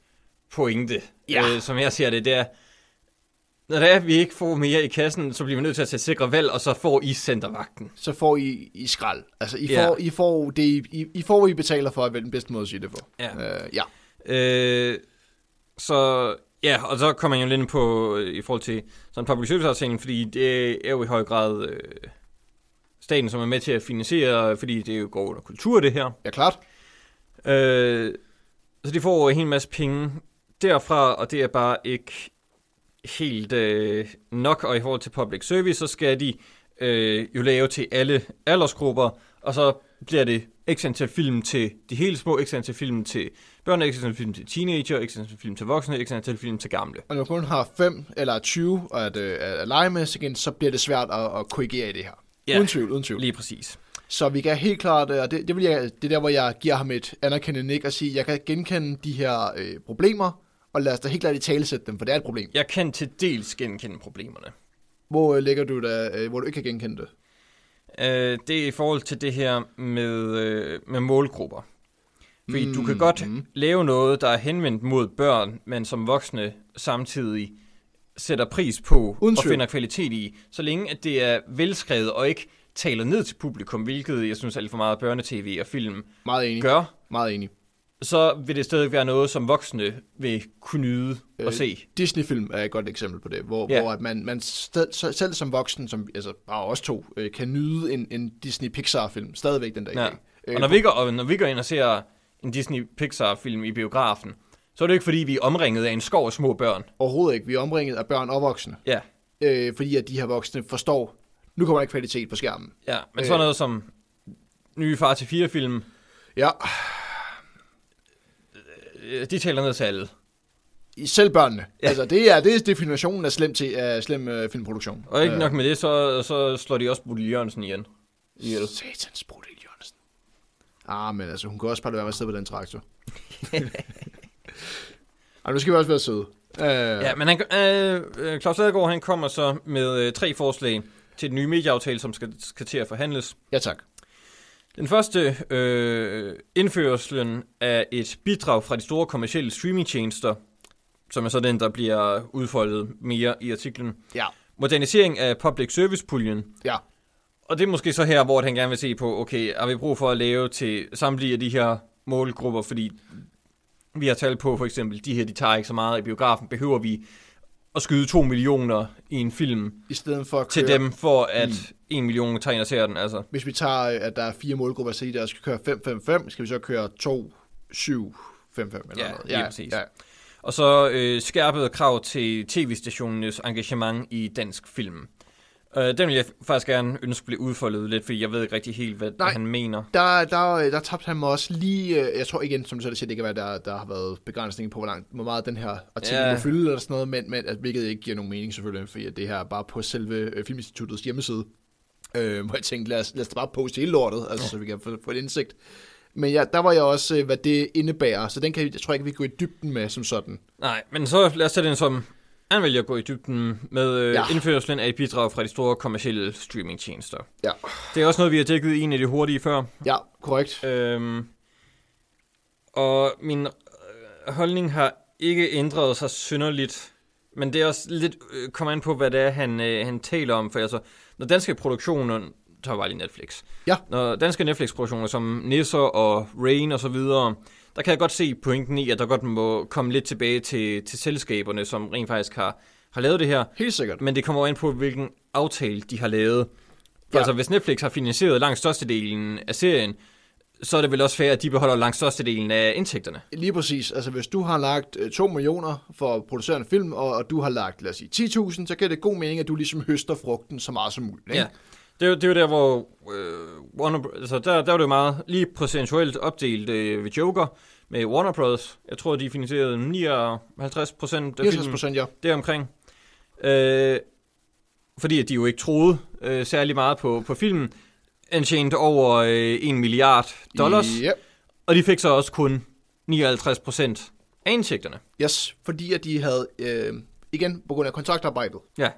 pointe,
Ja.
øh, som jeg ser det, det er, når det er, at vi ikke får mere i kassen, så bliver vi nødt til at tage sikre valg, og så får I centervagten.
så får I, I skrald. Altså, I,
Ja.
får, I, får det, I, I får, I betaler for, er den bedste måde at sige det på.
Ja.
Øh, ja.
Øh, så ja, og så kommer jeg jo lidt ind på øh, i forhold til sådan public service fordi det er jo i høj grad øh, staten, som er med til at finansiere, fordi det jo går under kultur, det her.
Ja, klart.
Øh, så de får en hel masse penge derfra, og det er bare ikke helt øh, nok. Og i forhold til public service, så skal de øh, jo lave til alle aldersgrupper, og så bliver det x antal film til de helt små, x antal film til børn, x antal film til teenager, x antal film til voksne, x antal film til gamle.
Og når du kun har 5 eller 20 at, øh, at lege med, så, igen, så bliver det svært at, at korrigere i det her.
Ja.
Uden tvivl, uden tvivl.
Lige præcis.
Så vi kan helt klart, øh, og det, det, vil jeg, det er der, hvor jeg giver ham et anerkendende nik og sige, jeg kan genkende de her øh, problemer, og lad os da helt klart i tale sætte dem, for det er et problem.
Jeg kan til dels genkende problemerne.
Hvor øh, ligger du da, øh, hvor du ikke kan genkende det?
Øh, det er i forhold til det her med, øh, med målgrupper. Fordi mm, du kan godt
mm.
lave noget, der er henvendt mod børn, men som voksne samtidig sætter pris på
Uden
og finder kvalitet i. Så længe at det er velskrevet og ikke taler ned til publikum, hvilket jeg synes alt for meget børnetv og film
Meget enig.
gør,
Meget enig.
Så vil det stadig være noget, som voksne vil kunne nyde
Øh,
og se.
Disney-film er et godt eksempel på det, hvor,
Ja.
hvor at man, man sted, selv som voksen, som, altså bare os to, øh, kan nyde en, en Disney-Pixar-film stadigvæk den dag
Ja.
Øh,
Og når vi, går, og når vi går ind og ser en Disney-Pixar-film i biografen, så er det ikke fordi, vi er omringet af en skov af små børn.
Overhovedet ikke. Vi er omringet af børn og voksne.
Ja,
Øh, fordi at de her voksne forstår, nu kommer der ikke kvalitet på skærmen.
ja. men
Øh.
sådan noget som nye Far til fire film,
Ja,
de taler ned til alle.
selv børnene.
Ja.
Altså, det er, det er definitionen af slem, til, af slem øh, filmproduktion.
Og ikke
Øh,
nok med det, så, så slår de også Bodil Jørgensen igen. ihjel.
Satans Bodil Jørgensen. Ah, men altså, hun kan også bare være med at sidde på den traktor. Ej, nu skal vi også være søde. Øh,
Ja, men han, øh, øh, Claus Adegaard, han kommer så med øh, tre forslag til den nye medieaftale, som skal, skal til at forhandles.
ja, tak.
Den første, øh, indførselen af et bidrag fra de store kommercielle streamingtjenester, som er så den, der bliver udfoldet mere i artiklen.
Ja,
Modernisering af public service-puljen.
ja.
Og det er måske så her, hvor han gerne vil se på, okay, har vi brug for at lave til samtlige af de her målgrupper, fordi vi har talt på, for eksempel, de her, de tager ikke så meget i biografen, behøver vi at skyde 2 millioner i en film
I stedet for at
til
køre,
dem, for at 1 million tager ind og ser den, altså.
Hvis vi tager, øh, at der er fire målgrupper, så der skal køre 5-5-5, skal vi så køre 2, 7, 5, 5 eller
Ja,
noget.
lige præcis.
Ja.
Og så øh, skærpede krav til tv-stationernes engagement i dansk film. Øh, den vil jeg faktisk gerne ønske blev udfoldet lidt, fordi jeg ved ikke rigtig helt, hvad
Nej.
han mener.
Der, der, der tabte han mig også lige, øh, jeg tror igen, som du selv siger, det kan være, der, der har været begrænsning på, hvor, langt, hvor meget den her artikel
Ja.
ja. må fylde, eller sådan noget, men, men at, hvilket ikke giver nogen mening selvfølgelig, fordi det her er bare på selve øh, Filminstituttets hjemmeside. Øh, hvor jeg tænkte, lad os, lad os bare poste hele lortet, altså, så vi kan få, få et indsigt. Men ja, der var jeg også, øh, hvad det indebærer, så den kan jeg tror ikke, vi kan gå i dybden med som sådan.
Nej, men så lad os tage den som, han vælger at gå i dybden med øh, ja. Indførselen af et bidrag fra de store kommercielle streamingtjenester.
Ja,
Det er også noget, vi har dækket i en af de hurtige før.
ja korrekt.
Øhm, og min øh, holdning har ikke ændret sig synderligt, men det er også lidt øh, kommer an på, hvad det er, han, øh, han taler om. For altså, når danske produktioner, tager bare lige Netflix.
Ja.
Når danske Netflix-produktioner som Nisser og Rain og så videre, der kan jeg godt se pointen i, at der godt må komme lidt tilbage til, til selskaberne, som rent faktisk har, har lavet det her.
Helt sikkert.
Men det kommer jo an på, hvilken aftale de har lavet.
Ja.
altså, hvis Netflix har finansieret langt størstedelen af serien, så er det vel også fair, at de beholder langt størstedelen af indtægterne.
Lige præcis. Altså, hvis du har lagt øh, 2 millioner for at producere en film, og, og du har lagt, lad os sige, 10.000, så giver det god mening, at du ligesom høster frugten så meget som muligt. Ikke?
Ja. Det er, jo, det er jo der, hvor øh, Warner, altså der, der var det jo meget lige procentuelt opdelt øh, ved Joker med Warner Bros. Jeg tror, de finansierede 59 procent af
64
filmen.
procent, ja.
deromkring. Øh, fordi at de jo ikke troede øh, særlig meget på, på filmen. Tjente over øh, 1 milliard dollars,
Ja.
og de fik så også kun 59 procent af indtægterne.
Yes, fordi at de havde, øh, igen, på grund af kontraktarbejdet.
Ja,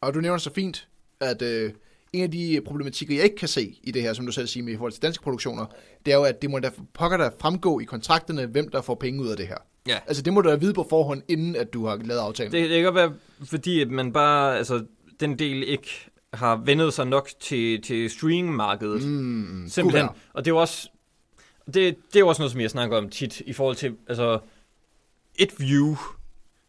Og du nævner så fint, at øh, en af de problematikker, jeg ikke kan se i det her, som du selv siger med i forhold til danske produktioner, det er jo, at det må da pokker der fremgå i kontrakterne, hvem der får penge ud af det her.
Ja.
Altså, det må du da vide på forhånd, inden at du har lavet aftalen.
det, det kan godt være, fordi at man bare, altså den del ikke har vendet sig nok til, til streamingmarkedet.
Mm,
Simpelthen. Og det er jo også, det, det er jo også noget, som jeg snakker om tit, i forhold til, altså, et view,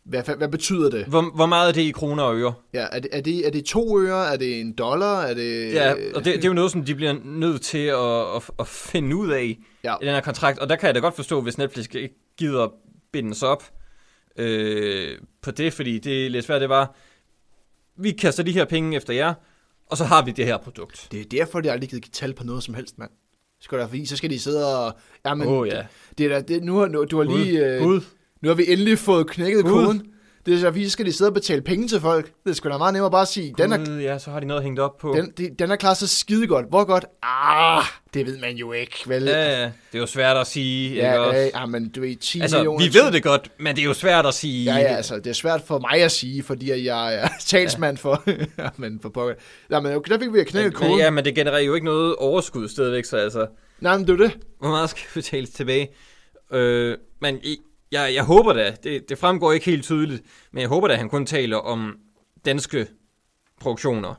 Hvad, hvad, betyder det?
Hvor, hvor meget er det i kroner og øre?
Ja, er det, er det, er det to øre? Er det en dollar? Er det...
Ja, og det, det er jo noget, som de bliver nødt til at, at, at finde ud af
Ja.
i den her kontrakt. Og der kan jeg da godt forstå, hvis Netflix ikke gider binde sig op øh, på det, fordi det er lidt svært. Det var, vi kaster de her penge efter jer, og så har vi det her produkt.
Det er derfor, de aldrig givet give tal på noget som helst, mand. Skal der, fordi så skal de sidde og... Ja, men
Åh, ja.
det, det er da, det, nu, nu, du har
Gud,
lige... Øh,
Gud.
Nu har vi endelig fået knækket
Gud.
koden. Det er så, så skal de sidde og betale penge til folk. Det er sgu da meget nemmere bare at sige, den er,
Gud, ja, så har de noget hængt op på.
den, de- den er klaret sig skide godt. Hvor godt? Ah, det ved man jo ikke, vel?
Ja, ja, det er jo svært at sige. ikke
ja,
også?
ja, ja, men du ved, 10
altså,
millioner...
vi ved det godt, men det er jo svært at sige.
Ja, ja, altså, det er svært for mig at sige, fordi at jeg er talsmand for... ja, men for pokker. Nej, men okay, der fik vi knækket
men,
koden.
ja, men det genererer jo ikke noget overskud stadigvæk, så altså,
Nej, men det er det.
hvor meget skal betales tilbage? Øh, men jeg, jeg håber da, det, det fremgår ikke helt tydeligt, men jeg håber da, at han kun taler om danske produktioner,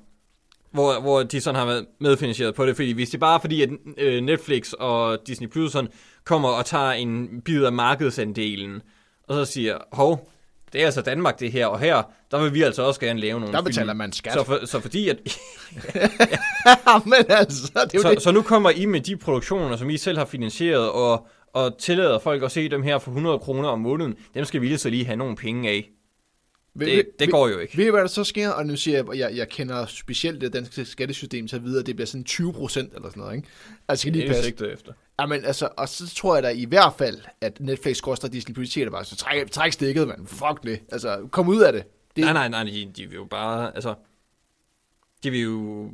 hvor, hvor de sådan har været medfinansieret på det, fordi hvis det bare er fordi, at øh, Netflix og Disney Plus sådan kommer og tager en bid af markedsandelen, og så siger, hov, det er altså Danmark det her, og her, der vil vi altså også gerne lave nogle
Der betaler
film.
man skat.
Så, for, så fordi, at
men altså, det er
så,
det.
så nu kommer I med de produktioner, som I selv har finansieret, og, og tillader folk at se dem her for 100 kroner om måneden. Dem skal vi så lige have nogle penge af.
Ved-
Det,
ved-
det går jo ikke.
Ved I, hvad der så sker? Og nu siger jeg, at jeg, jeg kender specielt det danske skattesystem til at vide, at det bliver sådan 20 procent eller sådan noget, ikke? Altså, skal lige
Det er
passe.
efter.
Jamen, altså, og så tror jeg da i hvert fald, at Netflix koster Disney Plus, siger det bare, så træk, træk stikket, mand. Fuck det. Altså, kom ud af det. det
Nej, nej, nej, de, de vil jo bare, altså, de vil jo,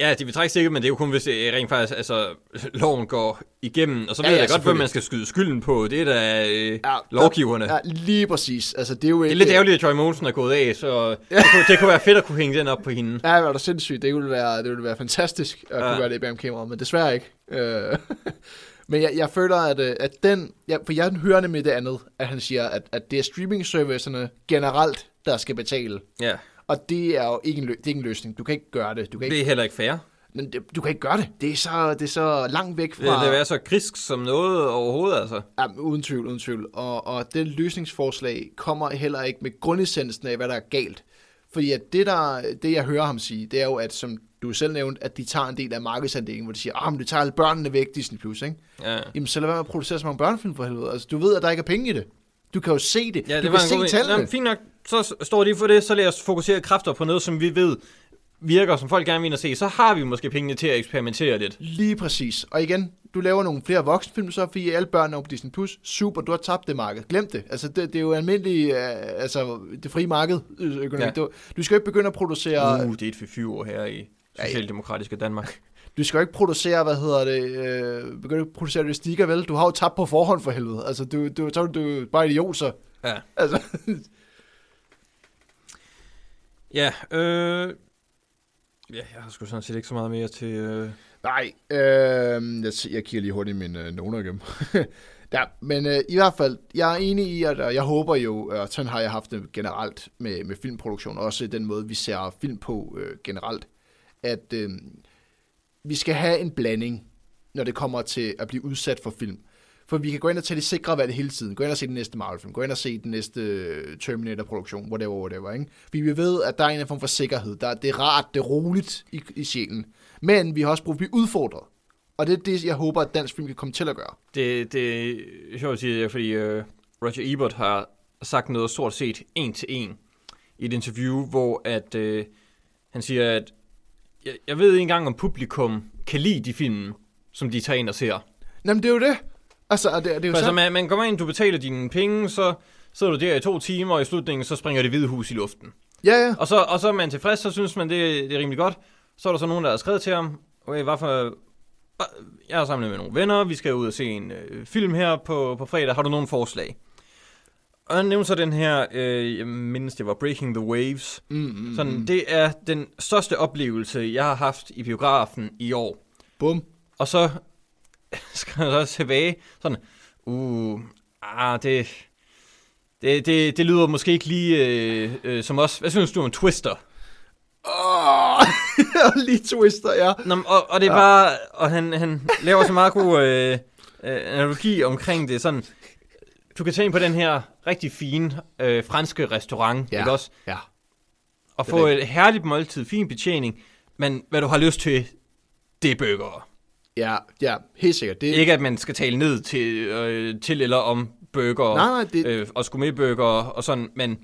ja, de vil trække stikket, men det er jo kun, hvis det rent faktisk, altså, loven går igennem, og så
Ja,
ved
ja,
jeg godt, hvem man skal skyde skylden på. Det er da øh,
Ja,
lovgiverne.
Ja, lige præcis. Altså, det er jo
Det er
ikke...
lidt ærgerligt, at Joy Mogensen er gået af, så det, kunne, det kunne være fedt at kunne hænge den op på hende.
Ja, det var da sindssygt. Det ville være, det ville være fantastisk at
Ja.
kunne gøre det bag om kameraet, men desværre ikke. Øh, men jeg, jeg føler, at, øh, at den... Ja, for jeg hører nemlig det andet, at han siger, at, at det er streaming-servicerne generelt, der skal betale.
Ja,
Og det er jo ikke en, lø- det er ikke en løsning. Du kan ikke gøre det. Du kan ikke,
det er heller ikke fair.
men det, du kan ikke gøre det. Det er så, det er så langt væk
Det,
fra...
det er så grisk som noget overhovedet, altså.
Ja, uden tvivl, uden tvivl. Og, og den løsningsforslag kommer heller ikke med grundessensen af, hvad der er galt. Fordi at det, der, det, jeg hører ham sige, det er jo, at som du selv nævnte, at de tager en del af markedsandelen, hvor de siger, ah, men du tager alle børnene væk, Disney+, Plus, ikke?
Ja.
Jamen, så lad være med at producere så mange børnefilm for helvede. Altså, du ved, at der ikke er penge i det. Du kan jo se det.
Ja,
du
det var
kan
en god
se
idé.
tallene.
Nå, fint nok, så står de for det, så lad os fokusere kræfter på noget, som vi ved virker, som folk gerne vil se. Så har vi måske pengene til at eksperimentere lidt.
Lige præcis. Og igen, du laver nogle flere voksenfilm, så fordi alle børn er på Disney+. Plus. Super, du har tabt det marked. Glem det. Altså, det, det er jo almindelig, øh, altså, det frie marked øh, økonomi.
Ja.
Du, du skal jo ikke begynde at producere...
Uh, det er et fyr her i Socialdemokratiske Danmark.
Du skal jo ikke producere, hvad hedder det, øh, begynde at producere det stikker, vel? Du har jo tabt på forhånd for helvede. Altså, du, du, så er du bare idiot, så.
Ja.
Altså,
Ja, øh... Ja, jeg har sgu sådan set ikke så meget mere til... Øh...
nej, øh, jeg, jeg kigger lige hurtigt mine øh, noter igennem. ja, men øh, i hvert fald, jeg er enig i, at og jeg håber jo, og sådan har jeg haft det generelt med, med filmproduktion, også den måde, vi ser film på øh, generelt, at øh, vi skal have en blanding, når det kommer til at blive udsat for film. For vi kan gå ind og tage det sikre valg hele tiden. Gå ind og se den næste Marvel-film. Gå ind og se den næste øh, Terminator-produktion. Whatever, whatever. Ikke? Fordi vi ved, at der er en form for sikkerhed. Der, det er rart, det er roligt i, i sjælen. Men vi har også brug for at blive udfordret. Og det er det, jeg håber, at dansk film kan komme til at gøre.
Det, det er sjovt at sige, det, fordi øh, Roger Ebert har sagt noget stort set en til en i et interview, hvor at øh, han siger, at jeg, jeg ved ikke engang, om publikum kan lide de film, som de tager ind og ser.
Jamen, det er jo det. Altså, og det, det er jo
altså,
sådan.
man, man kommer ind, du betaler dine penge, så sidder du der i to timer, og i slutningen, så springer det hvide hus i luften.
Ja, ja.
Og så, og så er man tilfreds, så synes man, det, det er rimelig godt. Så er der så nogen, der har skrevet til ham, okay, hvad for... Jeg er sammen med nogle venner, vi skal ud og se en øh, film her på, på fredag, har du nogle forslag? Og han nævnte så den her, øh, jeg mindes det var Breaking the Waves.
Mm, mm,
Sådan, det er den største oplevelse, jeg har haft i biografen i år.
Bum.
Og så skal jeg så tilbage, sådan, uh, ah, det, det, det, det lyder måske ikke lige øh, øh, som os. Hvad synes du om Twister?
Åh, lige twister, ja.
Nå, og, og det er
Ja.
bare, og han, han laver så meget god øh, øh, analogi omkring det, sådan, du kan tage ind på den her rigtig fine øh, franske restaurant,
Ja.
ikke også?
Ja.
Og få et herligt måltid, fin betjening, men hvad du har lyst til, det er burger.
Ja, ja, helt sikkert. Det,
Ikke at man skal tale ned til, øh, til eller om burger,
Nej, nej, det-
øh, og gourmetburger og sådan, men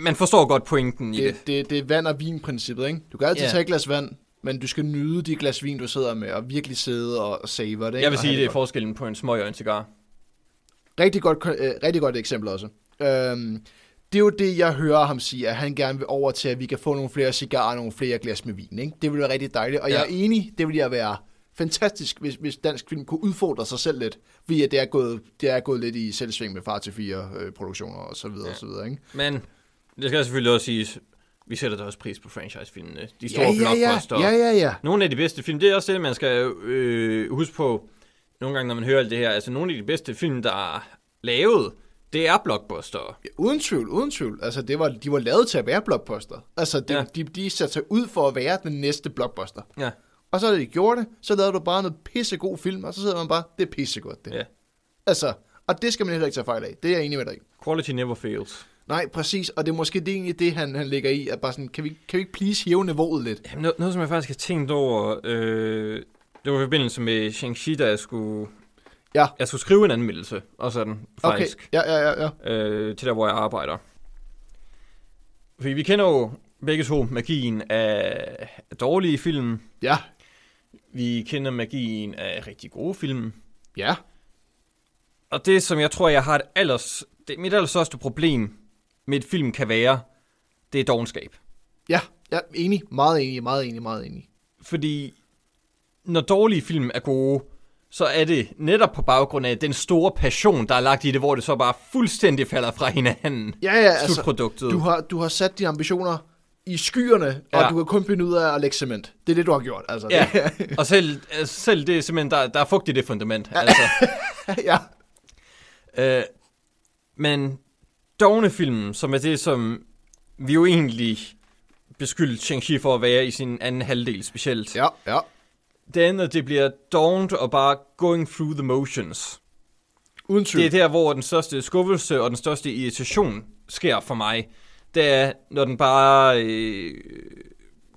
man forstår godt pointen i det.
det, det, det er vand og vin-princippet, ikke? Du kan altid
Ja.
tage et glas vand, men du skal nyde de glas vin, du sidder med, og virkelig sidde og, savor det. ikke?
Jeg vil sige,
have
det er forskellen på en smøg og en cigar.
Rigtig godt, øh, rigtig godt eksempel også. Øhm, det er jo det, jeg hører ham sige, at han gerne vil over til, at vi kan få nogle flere cigarer og nogle flere glas med vin. Ikke? Det ville være rigtig dejligt, og
Ja.
jeg er enig, det ville jeg være fantastisk, hvis, hvis dansk film kunne udfordre sig selv lidt, fordi at det er gået, det er gået lidt i selvsving med far til fire øh, produktioner og så videre,
Ja.
og så videre, ikke?
Men det skal selvfølgelig også siges, vi sætter da også pris på franchise-filmene. De store
Ja, ja,
blockbuster.
ja, ja, ja.
Nogle af de bedste film, det er også det, man skal øh, huske på, nogle gange, når man hører alt det her. Altså, nogle af de bedste film, der er lavet, det er blockbuster.
Ja, uden tvivl, uden tvivl. Altså, det var, de var lavet til at være blockbuster. Altså,
Ja.
ja. de, de satte sig ud for at være den næste blockbuster.
Ja.
Og så da de gjorde det, så lavede du bare noget pissegod film, og så sidder man bare, det er pissegodt, det.
ja.
Altså, og det skal man heller ikke tage fejl af. Det er jeg enig med dig i.
Quality never fails.
Nej, præcis, og det er måske det egentlig det, han, han ligger i, at bare sådan, kan vi, kan vi ikke please hæve niveauet lidt?
Jamen, noget, noget, som jeg faktisk har tænkt over, øh, det var i forbindelse med Shang-Chi, da jeg skulle,
Ja.
jeg skulle skrive en anmeldelse, og sådan, faktisk,
Okay, ja, ja, ja, ja.
øh, til der, hvor jeg arbejder. Fordi vi kender jo begge to magien af af dårlige film.
Ja,
Vi kender magien af rigtig gode film.
ja,
Og det, som jeg tror, jeg har et allers, det, mit allerstørste problem med et film kan være, det er dogenskab.
ja, ja, enig, meget enig, meget enig, meget enig.
Fordi når dårlige film er gode, så er det netop på baggrund af den store passion, der er lagt i det, hvor det så bare fuldstændig falder fra hinanden.
Ja, ja, altså, du har, du har sat dine ambitioner i skyerne, og
Ja.
du kan kun finde ud af at lægge cement. Det er det, du har gjort, altså.
Ja, og selv, altså, selv det er simpelthen, der, der er fugt i det fundament. Altså.
ja,
Øh, men dogne film, som er det, som vi jo egentlig beskyldte Shang-Chi for at være i sin anden halvdel specielt.
ja, ja.
Det andet, det bliver dovent og bare going through the motions.
Uden tvivl.
Det er der, hvor den største skuffelse og den største irritation sker for mig. Det er, når den bare øh,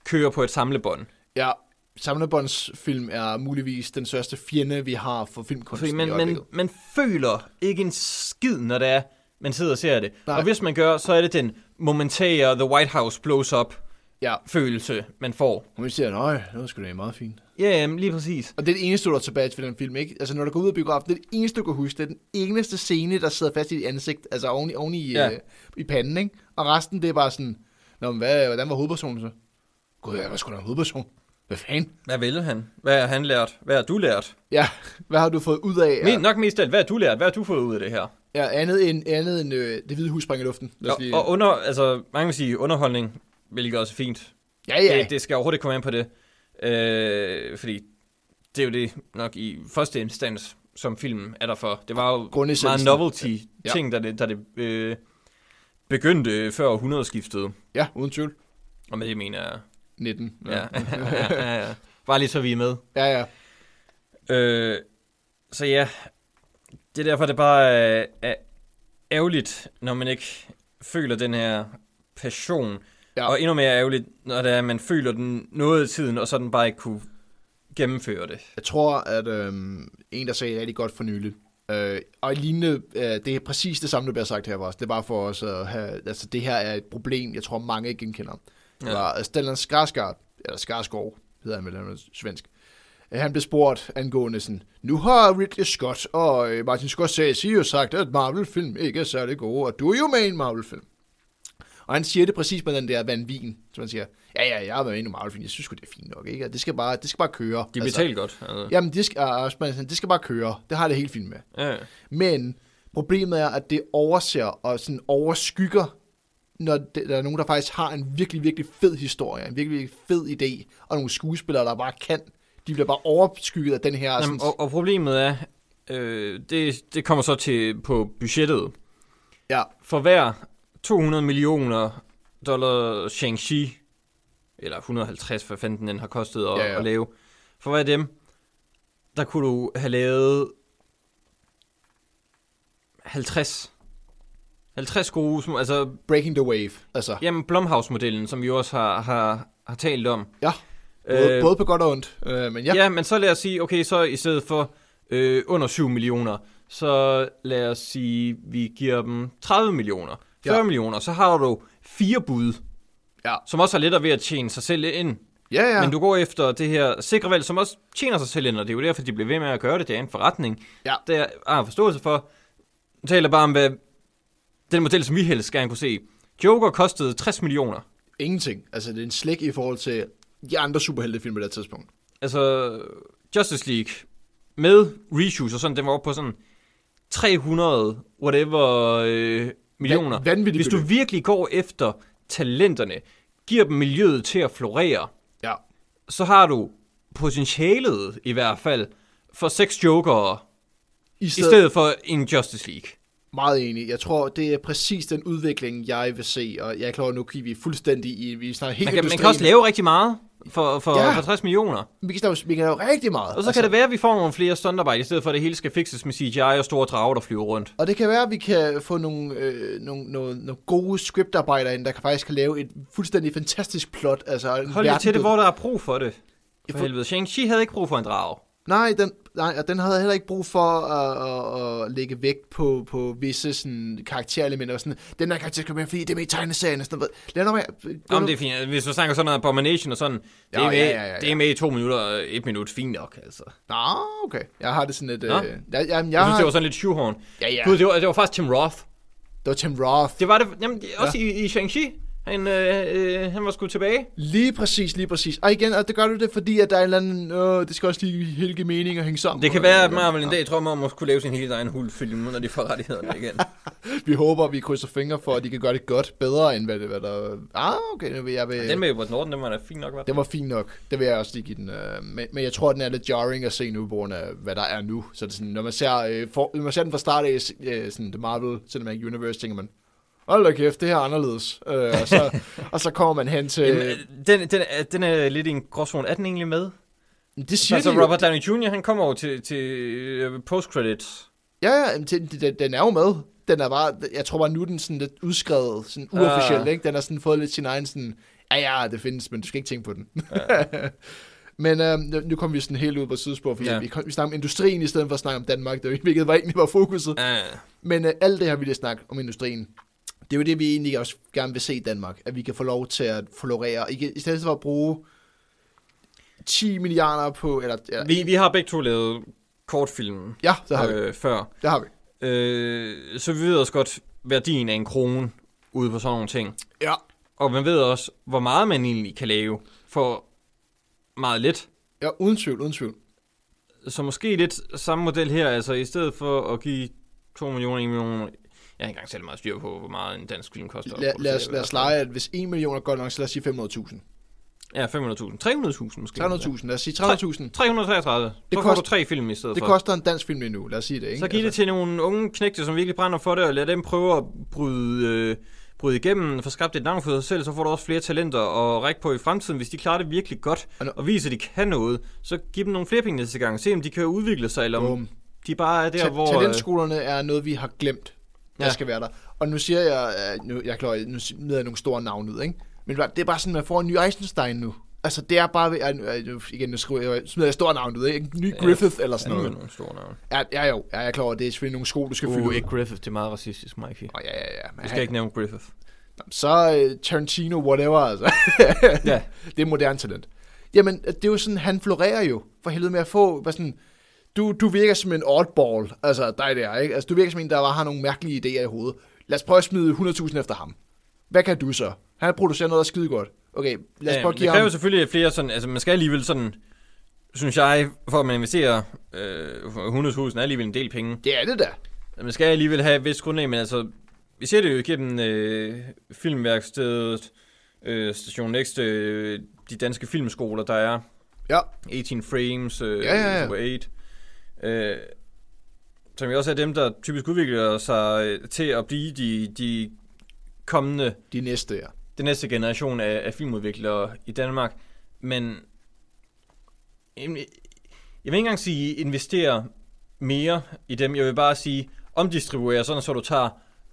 kører på et samlebånd.
Ja, samlebåndsfilm er muligvis den største fjende, vi har for filmkunsten
Fordi man,
i
man, man føler ikke en skid, når det er, man sidder og ser det.
Nej.
Og hvis man gør, så er det den momentære The White House blows up
Ja,
følelse, man får.
og vi siger, nej, det var sgu da meget fint.
Ja, jamen, lige præcis.
Og det er det eneste, du har tilbage til den film, ikke? Altså, når du går ud af biografen, det er det eneste, du kan huske. Det er den eneste scene, der sidder fast i dit ansigt, altså oven i, oven i,
Ja.
ja. øh, i panden, ikke? Og resten, det er bare sådan, Nå, men hvad, hvordan var hovedpersonen så? Gud, jeg var sgu da en hovedperson. Hvad fanden?
Hvad vil han? Hvad har han lært? Hvad har du lært?
Ja, hvad har du fået ud af?
Ja. Nok mest af alt, hvad har du lært? Hvad har du fået ud af det her?
Ja, andet end, andet end øh, det hvide hus sprang i luften.
Og,
lige...
og under, altså, mange vil sige underholdning, hvilket også er fint.
ja, ja.
Det, det skal overhovedet ikke komme ind på det. Øh, fordi det er jo det nok i første instans, som filmen er der for. Det var jo meget
Grundessensen.
novelty-ting, da det, da det øh, begyndte før århundredeskiftet.
ja, uden tvivl.
Og med det mener jeg...
19.
Ja. ja, ja. Bare lige så vi er med.
ja, ja.
Øh, så ja, det er derfor, det bare er, er ærgerligt, når man ikke føler den her passion.
Ja.
Og endnu mere ærgerligt, når det er, at man føler den noget af tiden, og så den bare ikke kunne gennemføre det.
Jeg tror, at øhm, en, der sagde rigtig godt for nylig, øh, og lignende, øh, det er præcis det samme, der bliver sagt her også. Det er bare for os at have, altså det her er et problem, jeg tror mange ikke genkender. Det
Ja.
var Stellan Skarsgård, eller Skarsgård, hedder han vel, han er svensk. Øh, Han blev spurgt angående sådan, nu har Ridley Scott og øh, Martin Scorsese jo sagt, at Marvel-film ikke er særlig gode, og du er jo med i en Marvel-film. Og han siger det præcis med den der vandvin, som han siger, ja, ja, jeg har været med i en Marvel-film, jeg synes det er fint nok, ikke? Og Det skal bare, det skal bare køre.
De betaler godt. Altså.
Jamen, det skal, uh, det skal bare køre. Det har det helt fint med.
Ja.
Men problemet er, at det overser og sådan overskygger, når der er nogen, der faktisk har en virkelig, virkelig fed historie, en virkelig, virkelig fed idé, og nogle skuespillere, der bare kan. De bliver bare overskygget af den her...
Jamen,
Sådan,
og, og problemet er, øh, det, det kommer så til på budgettet.
ja,
For hver 200 millioner dollar Shang-Chi, eller 150, hvad fanden den har kostet at,
Ja,
ja, at lave, for hver af dem, der kunne du have lavet 50 50 gode, altså,
Breaking the wave. Altså,
jamen Blumhouse-modellen, som vi også har, har, har talt om.
ja. Både, øh, både på godt og ondt. Øh, men ja.
Ja. ja, men så lad os sige, okay, så i stedet for øh, under 7 millioner, så lad os sige, vi giver dem 30 millioner, 40
Ja.
millioner, så har du fire bud,
Ja.
som også har lettere ved at tjene sig selv ind.
Ja, ja.
Men du går efter det her sikre valg, som også tjener sig selv ind, og det er jo derfor, de bliver ved med at gøre det. Det er en forretning.
Ja.
Det er, har forståelse for. Jeg taler bare om, hvad den model, som vi helst gerne kunne se. Joker kostede 60 millioner.
Ingenting. Altså, det er en slik i forhold til de andre superheltefilm på det tidspunkt.
Altså, Justice League med reshoots og sådan, den var oppe på sådan 300 whatever øh, millioner.
Van- vanvittigt
Hvis du virkelig går efter talenterne, giver dem miljøet til at florere,
Ja.
så har du potentialet i hvert fald for seks jokere
I
i
stedet,
stedet for en Justice League.
Meget enig. Jeg tror, det er præcis den udvikling, jeg vil se. Og jeg er klar, nu kigger vi fuldstændig i... Vi snakker helt
Man kan, man kan også lave rigtig meget for, for,
Ja.
for 60 millioner.
Vi kan, lave, vi kan lave rigtig meget.
Og så kan det være, at vi får nogle flere stuntarbejde, i stedet for at det hele skal fikses med CGI og store drager, der flyver rundt.
Og det kan være, at vi kan få nogle, øh, nogle, nogle, nogle gode scriptarbejdere ind, der kan faktisk kan lave et fuldstændig fantastisk plot. Altså,
Hold jer til det, hvor der er brug for det. For
får-
helvede. Shang-Chi havde ikke brug for en drag.
Nej, den, nej, og den havde heller ikke brug for at, at, at lægge vægt på, på visse sådan, karakterelementer. Og sådan, den der karakter skal med, fordi det er med i tegneserien. og Sådan noget. Lad nu være.
Jamen, det er fint. Hvis du snakker sådan noget Abomination og sådan, det,
Ja,
er, med,
ja, ja, ja, ja.
det er med i to minutter og et minut. Fint nok, altså.
Nå, okay. Jeg har det sådan et...
Nå.
Øh, jeg, jeg, jeg,
Jeg synes,
har,
det var sådan lidt shoehorn.
Ja, ja.
Gud, det var, det var faktisk Tim Roth.
det var Tim Roth.
Det var det, jamen, også ja. i, i Shang-Chi. Han, øh, øh, han var sgu tilbage.
Lige præcis, lige præcis. Og igen, og det gør du det, fordi at der er en eller anden... Øh, det skal også lige helt give mening og hænge sammen.
Det kan være, at Marvel en dag tror, man må kunne lave sin helt egen hulfilm, når de får rettighederne igen.
Vi håber, vi krydser fingre for, at de kan gøre det godt bedre, end hvad, det, hvad der... Ah, okay, nu vil jeg... Vil,
Den med Edward Norton, den var da fint nok, hva'?
Det var fint nok. Det vil jeg også lige give den. Øh, men, men jeg tror, den er lidt jarring at se nu, på grund af, hvad der er nu. Så det er sådan, når man ser, øh, for, når man ser den fra start af øh, sådan, The Marvel Cinematic Universe, tænker man, hold da kæft, det her er anderledes. Øh, og, så, og så kommer man hen til...
Jamen, den, den, er, den er lidt i en gråzone. Er den egentlig med?
det siger
Altså,
de jo.
Robert Downey Jr., han kommer over til, til øh, post-credits.
Ja, ja, det- den er jo med. Den er bare, jeg tror bare, nu er den sådan lidt udskrevet, sådan uofficielt,
Ah.
ikke? Den har sådan fået lidt sin egen sådan, ja, ja, det findes, men du skal ikke tænke på den. Ja. men øh, nu- kommer vi sådan helt ud på sidespor, fordi ja. Vi, kom, vi snakker om industrien i stedet for at snakke om Danmark, det hvilket var egentlig var fokuset.
Ja.
Men øh, alt det her vil jeg snakke om industrien. Det er jo det, vi egentlig også gerne vil se i Danmark, at vi kan få lov til at florere. Ikke, I stedet for at bruge 10 milliarder på, eller, eller
Vi, vi har begge to lavet kortfilm
ja, det har vi.
øh, før.
Det har vi.
Øh, så vi ved også godt værdien af en krone ude på sådan nogle ting.
Ja.
Og man ved også, hvor meget man egentlig kan lave for meget lidt.
Ja, uden tvivl, uden tvivl.
Så måske lidt samme model her, altså i stedet for at give 2 millioner, 1 million, jeg har ikke engang selv meget styr på, hvor meget en dansk film koster. at
Lad, os, lad os lege, at hvis 1 million er godt nok, så lad os sige 500.000.
Ja, 500.000. 300.000 måske.
300.000, lad os sige 300.000.
333. Det så får
kost-
du tre film i stedet
Det
for.
koster en dansk film lige nu, lad os sige det, ikke?
Så giv det til nogle unge knægte, som virkelig brænder for det, og lad dem prøve at bryde, øh, bryde igennem, få skabt et navn for sig selv, så får du også flere talenter at række på i fremtiden. Hvis de klarer det virkelig godt,
Og nu-
og viser, at de kan noget, så giv dem nogle flere penge næste gang. Se, om de kan udvikle sig, eller om
Bum.
de bare er der,
Ta-
hvor... øh,
talentskolerne er noget, vi har glemt, der
Ja.
skal være der. Og nu siger jeg, øh, nu, jeg klar, nu smider jeg nogle store navne ud, ikke? Men det er bare sådan, man får en ny Eisenstein nu. Altså, det er bare, ved, øh, nu- igen, nu skriver jeg, smider jeg store navne ud, ikke? En ny
Ja,
Griffith eller sådan noget.
nogle store navne.
Ja, ja, jo, ja, jeg er klar over, det er selvfølgelig nogle sko, du skal fylde
Uh,
ud.
ikke Griffith, det er meget racistisk, Mikey.
Oh, ja, ja, ja. Men
Du skal ikke nævne Griffith.
Så uh, Tarantino, whatever, altså.
Ja.
det er moderne talent. Jamen, det er jo sådan, han florerer jo, for helvede med at få, hvad sådan, du, du virker som en oddball, altså dig der, ikke? Altså, du virker som en, der bare har nogle mærkelige idéer i hovedet. Lad os prøve at smide 100.000 efter ham. Hvad kan du så? Han producerer noget, der er skide godt. Okay, lad os
Ja,
prøve at give
det
ham...
selvfølgelig flere sådan, altså man skal alligevel sådan, synes jeg, for at man investerer øh, 100.000 er alligevel en del penge.
Det er det da.
Man skal alligevel have et vist grundlag, men altså, vi ser det jo igennem øh, filmværkstedet, øh, Station Next, øh, de danske filmskoler, der er,
Ja,
18 Frames, øh,
Ja, ja, ja.
Super 8, øh, som jo også er dem, der typisk udvikler sig øh, til at blive de, de kommende
de næste, ja.
den næste generation af, af filmudviklere i Danmark, men jeg vil ikke engang sige investere mere i dem. Jeg vil bare sige omdistribuere, sådan så du tager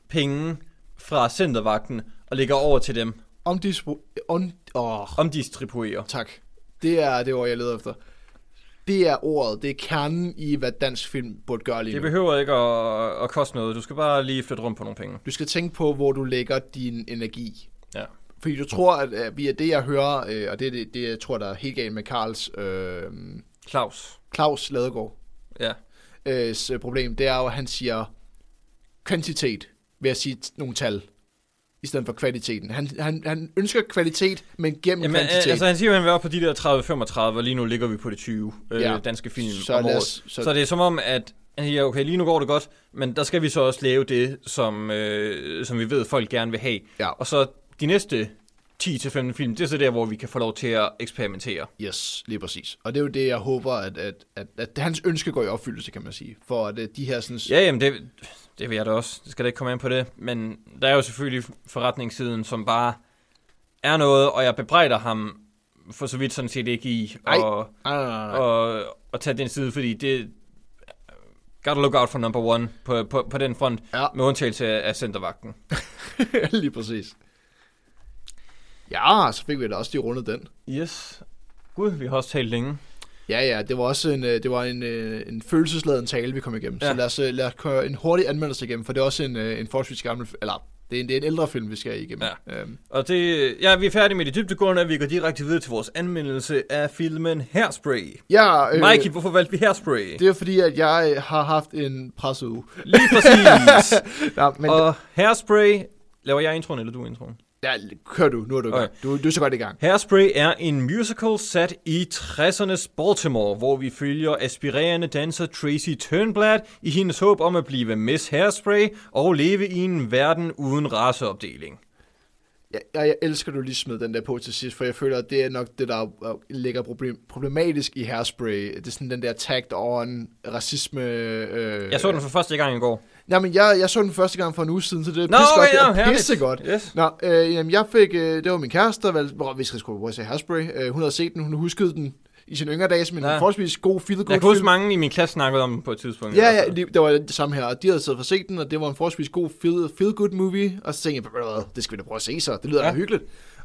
penge fra centervagten og lægger over til dem.
Omdispo... On, åh,
Omdistribuerer.
tak. Det er det ord, jeg leder efter. Det er ordet. Det er kernen i, hvad dansk film burde gøre lige
Det
nu.
behøver ikke at, at koste noget. Du skal bare lige flytte rundt på nogle penge.
Du skal tænke på, hvor du lægger din energi.
Ja.
Fordi du tror, at via det, jeg hører, øh, og det det, det, jeg tror, der er helt galt med Karls, øh,
Claus.
Claus Ladegaard,
Ja.
øh, problem, det er jo, at han siger kvantitet ved at sige nogle tal, i stedet for kvaliteten. Han, han, han ønsker kvalitet, men gennem
Jamen,
kvantitet.
altså han siger, at han vil op på de der 30-35, og lige nu ligger vi på de 20 øh,
Ja.
danske film
Så
om året. Så...
så-
det er som om, at han siger, okay, lige nu går det godt, men der skal vi så også lave det, som, øh, som vi ved, folk gerne vil have.
Ja.
Og så de næste 10-15 film, det er så der, hvor vi kan få lov til at eksperimentere.
Yes, lige præcis. Og det er jo det, jeg håber, at, at, at, at hans ønske går i opfyldelse, kan man sige. For at øh, de her sådan...
Ja, jamen det, det vil jeg da også. Det skal da ikke komme ind på det. Men der er jo selvfølgelig forretningssiden, som bare er noget, og jeg bebrejder ham for så vidt sådan set ikke i at,
nej.
og, og tage den side, fordi det gotta look out for number one på, på, på den front,
Ja.
med undtagelse af centervagten.
lige præcis. Ja, så fik vi da også lige rundet den.
Yes. Gud, vi har også talt længe.
Ja, ja, det var også en, øh, det var en, øh, en følelsesladen tale, vi kom igennem. Ja. Så lad os, øh, lad os køre en hurtig anmeldelse igennem, for det er også en, en forholdsvis gammel, eller det er en, det er en ældre film, vi skal igennem. Ja. Øhm,
Og det, ja, vi er færdige med de dybdegående, og vi går direkte videre til vores anmeldelse af filmen Hairspray.
ja, øh,
Mikey, hvorfor valgte vi Hairspray?
det er fordi, at jeg har haft en presseuge.
Lige præcis.
Ja, men
og Hairspray, laver jeg introen, eller du introen?
Ja, kør du, nu er du.
Okay.
Du, du er så godt i gang.
Hairspray er en musical sat i 60'ernes Baltimore, hvor vi følger aspirerende danser Tracy Turnblad i hendes håb om at blive Miss Hairspray og leve i en verden uden raceopdeling.
Jeg, jeg, jeg elsker, at du lige smed den der på til sidst, for jeg føler, at det er nok det, der øh, ligger problem, problematisk i Hairspray. Det er sådan den der tagged on racisme. Øh,
Jeg så den for første gang i går.
Nej, men jeg, jeg så den første gang for en uge siden, så det er
Nå,
pisse
okay,
godt.
nå,
det er
herligt.
pisse godt.
Yes.
Nå, øh, jamen, jeg fik, øh, det var min kæreste, der valgte, hvor sgu prøve at se Hairspray. Øh, hun havde set den, hun huskede den i sine yngre dage som en
Ja.
forholdsvis god feel good
Jeg kan huske mange i min klasse snakkede om den på et tidspunkt.
Ja, ja, det, var det samme her. Og de havde siddet for set den, og det var en forholdsvis god feel, feel good movie. Og så tænkte jeg, "Ved du hvad, det skal vi da prøve at se så. Det lyder ja. Da hyggeligt.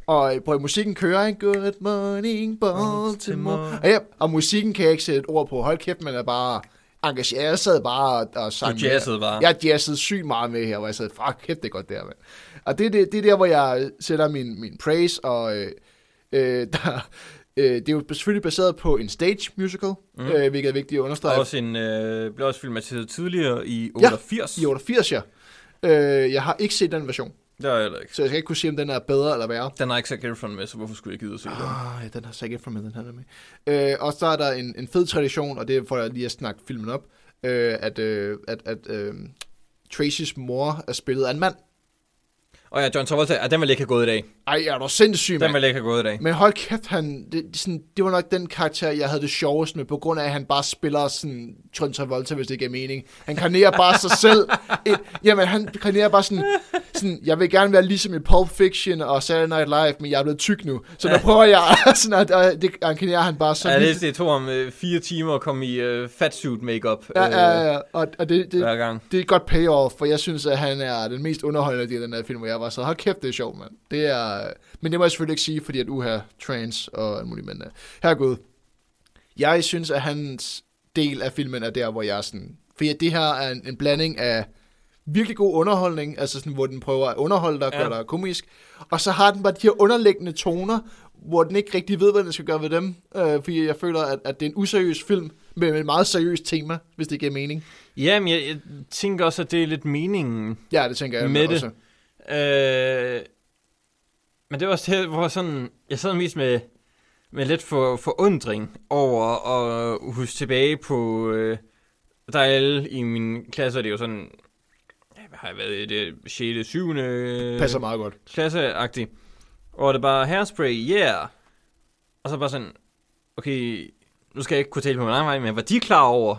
Og øh, prøv musikken kører, ikke? Good morning. Baltimore. Og, ja, og musikken kan jeg ikke sætte et ord på. Hold kæft, man er bare engageret. Jeg sad bare og, og sang
Du jazzede bare.
Jeg jazzede sygt meget med her, hvor jeg sad, fuck, kæft, det er godt der, mand. Og det, det, det er der, hvor jeg sætter min, min praise, og øh, øh, der, øh, det er jo selvfølgelig baseret på en stage musical, mm. øh, hvilket er vigtigt at
Der
understrege.
er også en, øh, blev også filmatiseret tidligere i
Ja,
88.
I 88, ja. Øh, jeg har ikke set den version,
Det har jeg heller ikke.
så jeg skal ikke kunne sige, om den er bedre eller værre.
Den har ikke Zac Efron med, så hvorfor skulle jeg gide at se den?
Ah, ja, den har sikkert fra med, den her er med. Øh, og så er der en, en fed tradition, og det for at lige at snakke filmen op, øh, at, øh, at, at øh, Tracys mor er spillet af en mand.
Og ja, John Travolta, ja, den ville ikke have gået i dag.
Ej, er du sindssyg,
Den ville ikke have gået i dag.
Men hold kæft, han, det, sådan, det var nok den karakter, jeg havde det sjovest med, på grund af, at han bare spiller sådan John Travolta, hvis det ikke er mening. Han karnerer bare sig selv. Et, jamen, han karnerer bare sådan, sådan, jeg vil gerne være ligesom i Pulp Fiction og Saturday Night Live, men jeg er blevet tyk nu. Så der prøver jeg sådan, at, at det, han karnerer han bare så
Ja, det, det tog ham øh, fire timer at komme i øh, fatsuit makeup
Ja,
øh,
ja, ja, og, og det, det,
gang.
det er et godt payoff, for jeg synes, at han er den mest underholdende del af den her film, hvor jeg var så, hold kæft, det er sjovt, mand. Det er, men det må jeg selvfølgelig ikke sige, fordi at uha, trans og alt muligt, men uh, herregud. Jeg synes, at hans del af filmen er der, hvor jeg er sådan, fordi det her er en, en blanding af virkelig god underholdning, altså sådan, hvor den prøver at underholde dig og
Ja.
dig komisk, og så har den bare de her underliggende toner, hvor den ikke rigtig ved, hvad den skal gøre ved dem, øh, fordi jeg føler, at, at det er en useriøs film, med et meget seriøst tema, hvis det giver mening.
Ja, men jeg, jeg tænker også, at det er lidt meningen
Ja, det tænker jeg
Med det.
også.
Øh, men det var også det, hvor sådan, jeg sad mest med, med lidt for, forundring over at huske tilbage på, øh, der er alle i min klasse, og det er jo sådan, hvad har jeg været i det, 6. 7.
Passer meget godt.
klasseagtigt. Og det er bare hairspray, yeah. Og så bare sådan, okay, nu skal jeg ikke kunne tale på min egen vej, men var de klar over,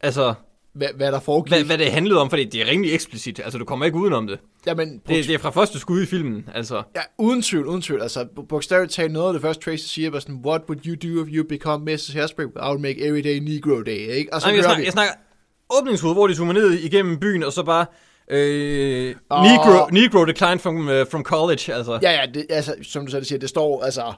altså,
Hvad, hvad der foregik.
hvad, hvad det handlede om, fordi det er rimelig eksplicit, altså du kommer ikke udenom det.
Jamen,
Det, det er fra første skud i filmen, altså.
Ja, uden tvivl, uden tvivl. Altså, bogstaveligt talt noget af det første, Tracy siger, var sådan, what would you do if you become Mrs. Hairspray? I would make every day Negro Day, ikke? Og så
Nej, jeg, snakker,
vi,
jeg snakker åbningshoved, hvor de zoomer ned igennem byen, og så bare, Øh,
Åh.
Negro, Negro declined from, uh, from college, altså.
Ja, ja, det, altså, som du selv siger, det står altså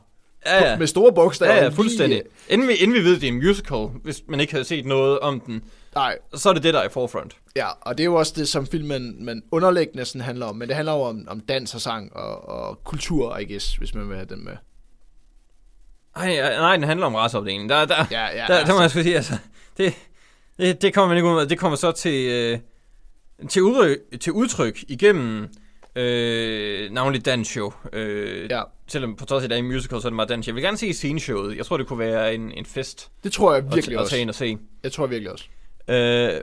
ja, ja.
med store bogstaver.
Ja, ja,
lige-
fuldstændig. Inden vi, inden vi ved, det er en musical, hvis man ikke havde set noget om den,
Nej,
så er det det, der er i forefront.
ja, og det er jo også det, som filmen man underliggende sådan handler om. Men det handler jo om, om dans og sang og, og kultur, I guess, hvis man vil have den med.
Ej, ej, nej, den handler om raceopdelingen. Der, der,
Ja, ja,
der, der må
altså.
jeg sige, altså, det, det, det kommer man ikke ud med. Det kommer så til, øh, til, udtryk, til udtryk igennem øh, navnligt dansshow. Øh,
Ja,
Selvom på trods af, at det er en musical, så er det meget dans. Jeg vil gerne se sceneshowet. Jeg tror, det kunne være en, en fest
det tror jeg
at,
virkelig
at
også.
tage ind og se.
Jeg tror virkelig også.
Øh,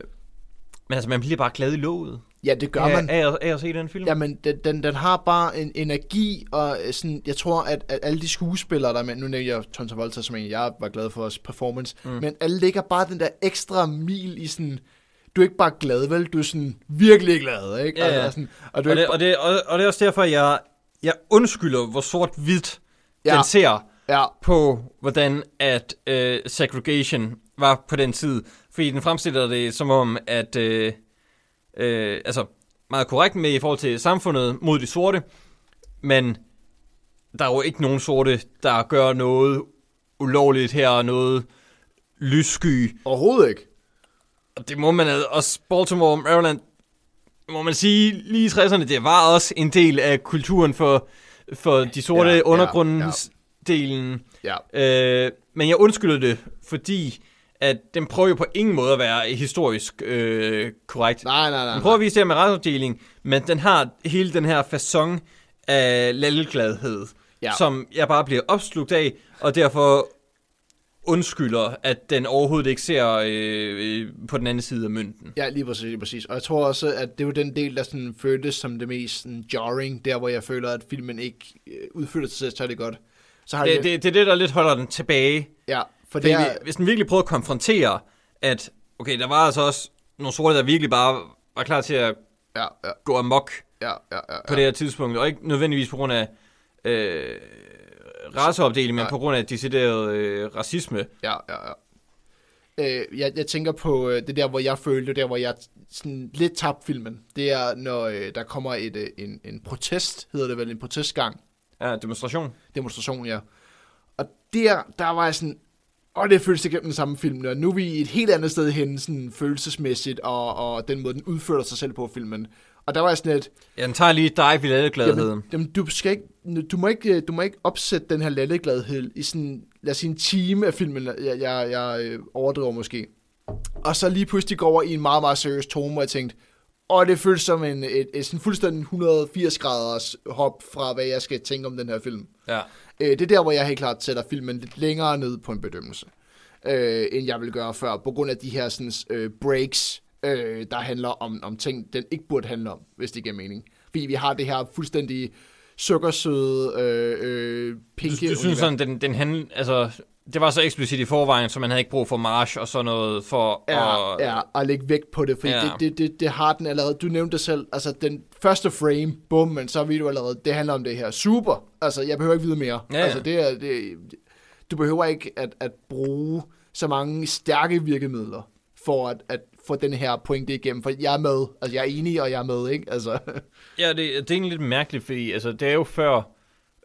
men altså, man bliver bare glad i låget.
Ja, det gør
af,
man.
Af, af, af at se den film.
Jamen, den, den, den har bare en energi, og øh, sådan, jeg tror, at, at alle de skuespillere, der er med, nu nævner jeg Ton Travolta, som en, jeg var glad for vores performance, mm. men alle ligger bare den der ekstra mil i sådan, du er ikke bare glad, vel? Du er sådan virkelig glad, ikke?
Ja, ja.
Altså, sådan, og du
og, det,
ikke
og, det, og, og det er også derfor, jeg, jeg undskylder, hvor sort-hvidt
Ja.
den ser
Ja,
på, hvordan at øh, segregation var på den tid. Fordi den fremstiller det som om, at... Øh, øh, altså, meget korrekt med i forhold til samfundet mod de sorte, men der er jo ikke nogen sorte, der gør noget ulovligt her, og noget lyssky.
overhovedet ikke.
Og det må man også, Baltimore, Maryland, må man sige, lige i 60'erne, det var også en del af kulturen for, for de sorte
Ja,
ja,
ja,
undergrundsdelen.
Ja,
Øh, men jeg undskylder det, fordi at den prøver jo på ingen måde at være historisk øh, korrekt.
nej, nej, nej.
Den prøver at vise det her med retsopdeling, men den har hele den her façon af lallegladhed,
Ja.
som jeg bare bliver opslugt af, og derfor undskylder, at den overhovedet ikke ser øh, øh, på den anden side af mønten.
Ja, lige præcis, lige præcis. Og jeg tror også, at det er jo den del, der sådan føltes som det mest sådan, jarring, der hvor jeg føler, at filmen ikke øh, udfylder sig særlig godt. Så har
Det, det, det er det, der lidt holder den tilbage.
Ja, for
Fordi
det er...
vi- hvis den virkelig prøvede at konfrontere, at okay, der var altså også nogle sorte, der virkelig bare var klar til at
Ja, ja,
gå amok
ja, ja, ja,
på det her tidspunkt, og ikke nødvendigvis på grund af øh, raceopdeling, men
Nej.
på grund af decideret øh, racisme.
ja, ja, ja. Øh, jeg, jeg tænker på øh, det der, hvor jeg følte, der hvor jeg sådan lidt tabte filmen. Det er, når øh, der kommer et, øh, en, en protest, hedder det vel, en protestgang.
Ja, demonstration.
demonstration, ja. Og der, der var jeg sådan, og det føles igennem den samme film, og nu er vi et helt andet sted hen, sådan følelsesmæssigt, og, og den måde, den udfører sig selv på filmen. Og der var jeg sådan lidt,
Ja, den tager lige dig i lallegladheden.
jamen, jamen, du, skal ikke, du, må ikke, du må ikke opsætte den her lallegladhed i sådan, lad os sige, en time af filmen, jeg, jeg, jeg øh, overdriver måske. Og så lige pludselig går over i en meget, meget seriøs tone, hvor jeg tænkte, og det føles som en, et, et sådan fuldstændig 180 graders hop fra, hvad jeg skal tænke om den her film.
Ja.
Øh, det er der, hvor jeg helt klart sætter filmen lidt længere ned på en bedømmelse, øh, end jeg ville gøre før, på grund af de her sådan, øh, breaks, øh, der handler om, om ting, den ikke burde handle om, hvis det giver mening. Fordi vi har det her fuldstændig sukkersøde, øh, øh,
Du,
pinke
du synes
univers.
sådan, den, den handel, altså, det var så eksplicit i forvejen, så man havde ikke brug for march og sådan noget for
Ja,
at...
ja, at lægge vægt på det, fordi
Ja.
det, det, det, det har den allerede. Du nævnte det selv, altså den første frame, bum, men så ved du allerede, det handler om det her. Super, altså jeg behøver ikke vide mere.
Ja, ja.
Altså det er, det, du behøver ikke at, at bruge så mange stærke virkemidler for at, at få den her pointe igennem, for jeg er med, altså jeg er enig, og jeg er med, ikke? Altså,
Ja, det, det er egentlig lidt mærkeligt, fordi altså, det er jo før,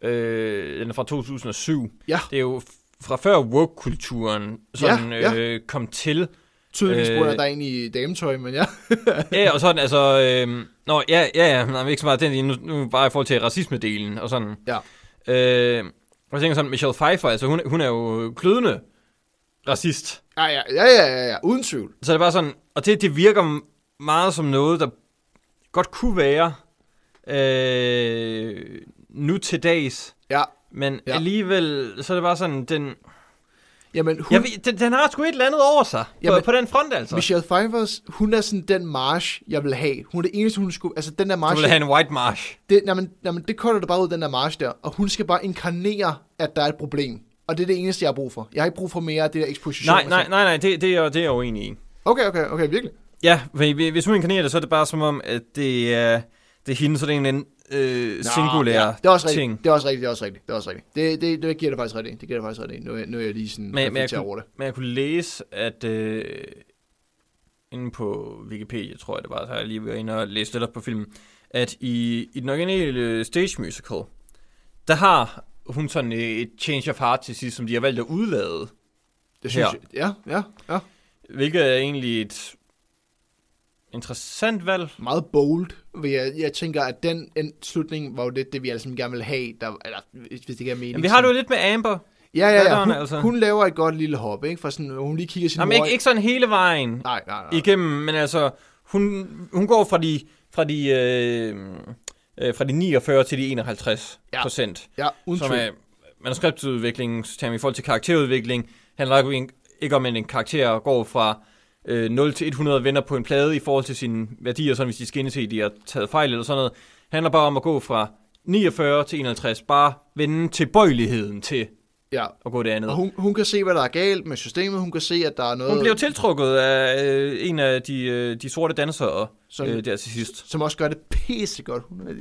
øh, den er fra 2007.
ja,
Det er jo fra før woke-kulturen sådan,
Ja, ja.
Øh, kom til.
Tydeligvis
Øh,
øh, der er egentlig dametøj, men ja.
Ja, og sådan, altså... Øh, nå, ja, ja, ja, nej, ikke så meget den, nu, nu bare i forhold til racisme-delen og sådan.
Ja.
Øh, og jeg tænker sådan, Michelle Pfeiffer, altså hun, hun er jo klødende racist.
Ja, ja, ja, ja, ja, ja, uden tvivl.
Så det er bare sådan, og det, det virker meget som noget, der godt kunne være øh, nu til dags,
Ja,
men
ja.
alligevel, så er det bare sådan, den,
jamen hun,
jeg ved, den, den har sgu et eller andet over sig, på,
Jamen,
på den front altså.
Michelle Pfeiffer, hun er sådan den march, jeg vil have. Hun er det eneste, hun skulle... Altså, den der
Du
march...
vil have en white march.
det, jamen, jamen, det kolder det bare ud, den der march der. Og hun skal bare inkarnere, at der er et problem. Og det er det eneste, jeg har brug for. Jeg har ikke brug for mere af det der eksposition.
Nej,
og
nej, nej, nej, det, det, er, det er jeg uenig i.
Okay, okay, okay, virkelig.
Ja, hvis hun inkarnerer det, så er det bare som om, at det er, det er hende, så det er en øh,
Nå,
singulær
ja, det er også rigtigt.
ting.
Det er også rigtigt, det er også rigtigt. Det er også rigtigt. Det, det, det giver det faktisk i. Det giver det faktisk i. Nu, er- nu er jeg lige sådan
Men, men, jeg kunne,
over det.
men jeg kunne læse, at øh, inde på Wikipedia, tror jeg det var, så har jeg lige været inde og læst lidt op på filmen, at i, i den originale stage musical, der har hun sådan et change of heart til sidst, som de har valgt at udlade.
Det synes
Her.
jeg. Ja, ja, ja.
Hvilket er egentlig et interessant valg.
Meget bold. Jeg, jeg tænker, at den en slutning var jo lidt det, vi alle gerne vil have. Der, eller, hvis det ikke er mening.
Men vi har det jo lidt med Amber.
Ja, ja, ja. Hun,
altså.
hun laver et godt lille hop, ikke? For sådan, hun lige kigger sin
Jamen
mor
ikke, ikke sådan hele vejen
Nej, nej, nej.
igennem, men altså, hun, hun går fra de, fra de, øh, øh, fra de 49 til de 51
Ja.
procent.
Ja, uden
som er manuskriptudvikling, term i forhold til karakterudvikling, handler ikke, om- ikke om, at en karakter går fra øh, 0 til 100 vender på en plade i forhold til sine værdier, sådan hvis de skal indse, at de har taget fejl eller sådan noget. handler bare om at gå fra 49 til 51, bare vende tilbøjeligheden til
Ja,
at gå det andet.
og hun, hun kan se, hvad der er galt med systemet. Hun kan se, at der er noget,
Hun blev tiltrukket af øh, en af de, øh, de sorte dansere
Som-
øh, der til sidst.
som også gør det pissegodt. Hun er,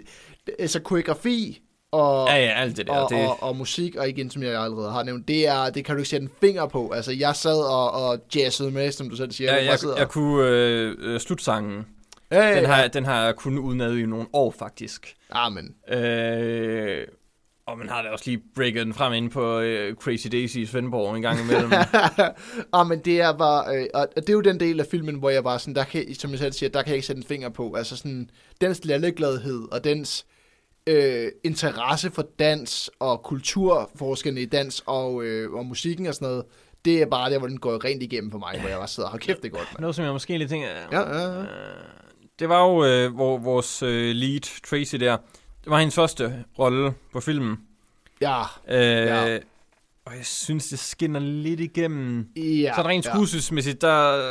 altså koreografi og,
Ja, ja, alt det der.
og,
det,
og, og musik, og igen, som jeg allerede har nævnt, det, er, det kan du ikke sætte en finger på. Altså, jeg sad og, og jazzede med, som du selv siger.
ja, jeg,
sidder
jeg kunne øh, øh, slutsangen.
ja, ja,
Den
ja.
har, den har jeg kun udenad i nogle år, faktisk.
Ah, men,
Øh, og man har da også lige breaket den frem ind på øh, Crazy Daisy i Svendborg en gang imellem.
ah, men det er bare, øh, og det er jo den del af filmen, hvor jeg bare sådan, der kan, som jeg selv siger, der kan jeg ikke sætte en finger på. Altså sådan, dens lallegladhed og dens øh, interesse for dans og kulturforskerne i dans og, øh, og musikken og sådan noget, det er bare der, hvor den går rent igennem for mig, hvor jeg bare sidder og har kæft, det godt, mand.
Noget, som jeg måske lige tænker...
Ja, ja, ja.
Det var jo øh, hvor, vores øh, lead, Tracy der. Det var hendes første rolle på filmen.
Ja,
Øh,
Ja.
Og jeg synes, det skinner lidt igennem.
ja.
så rent
ja.
skuespilsmæssigt, der...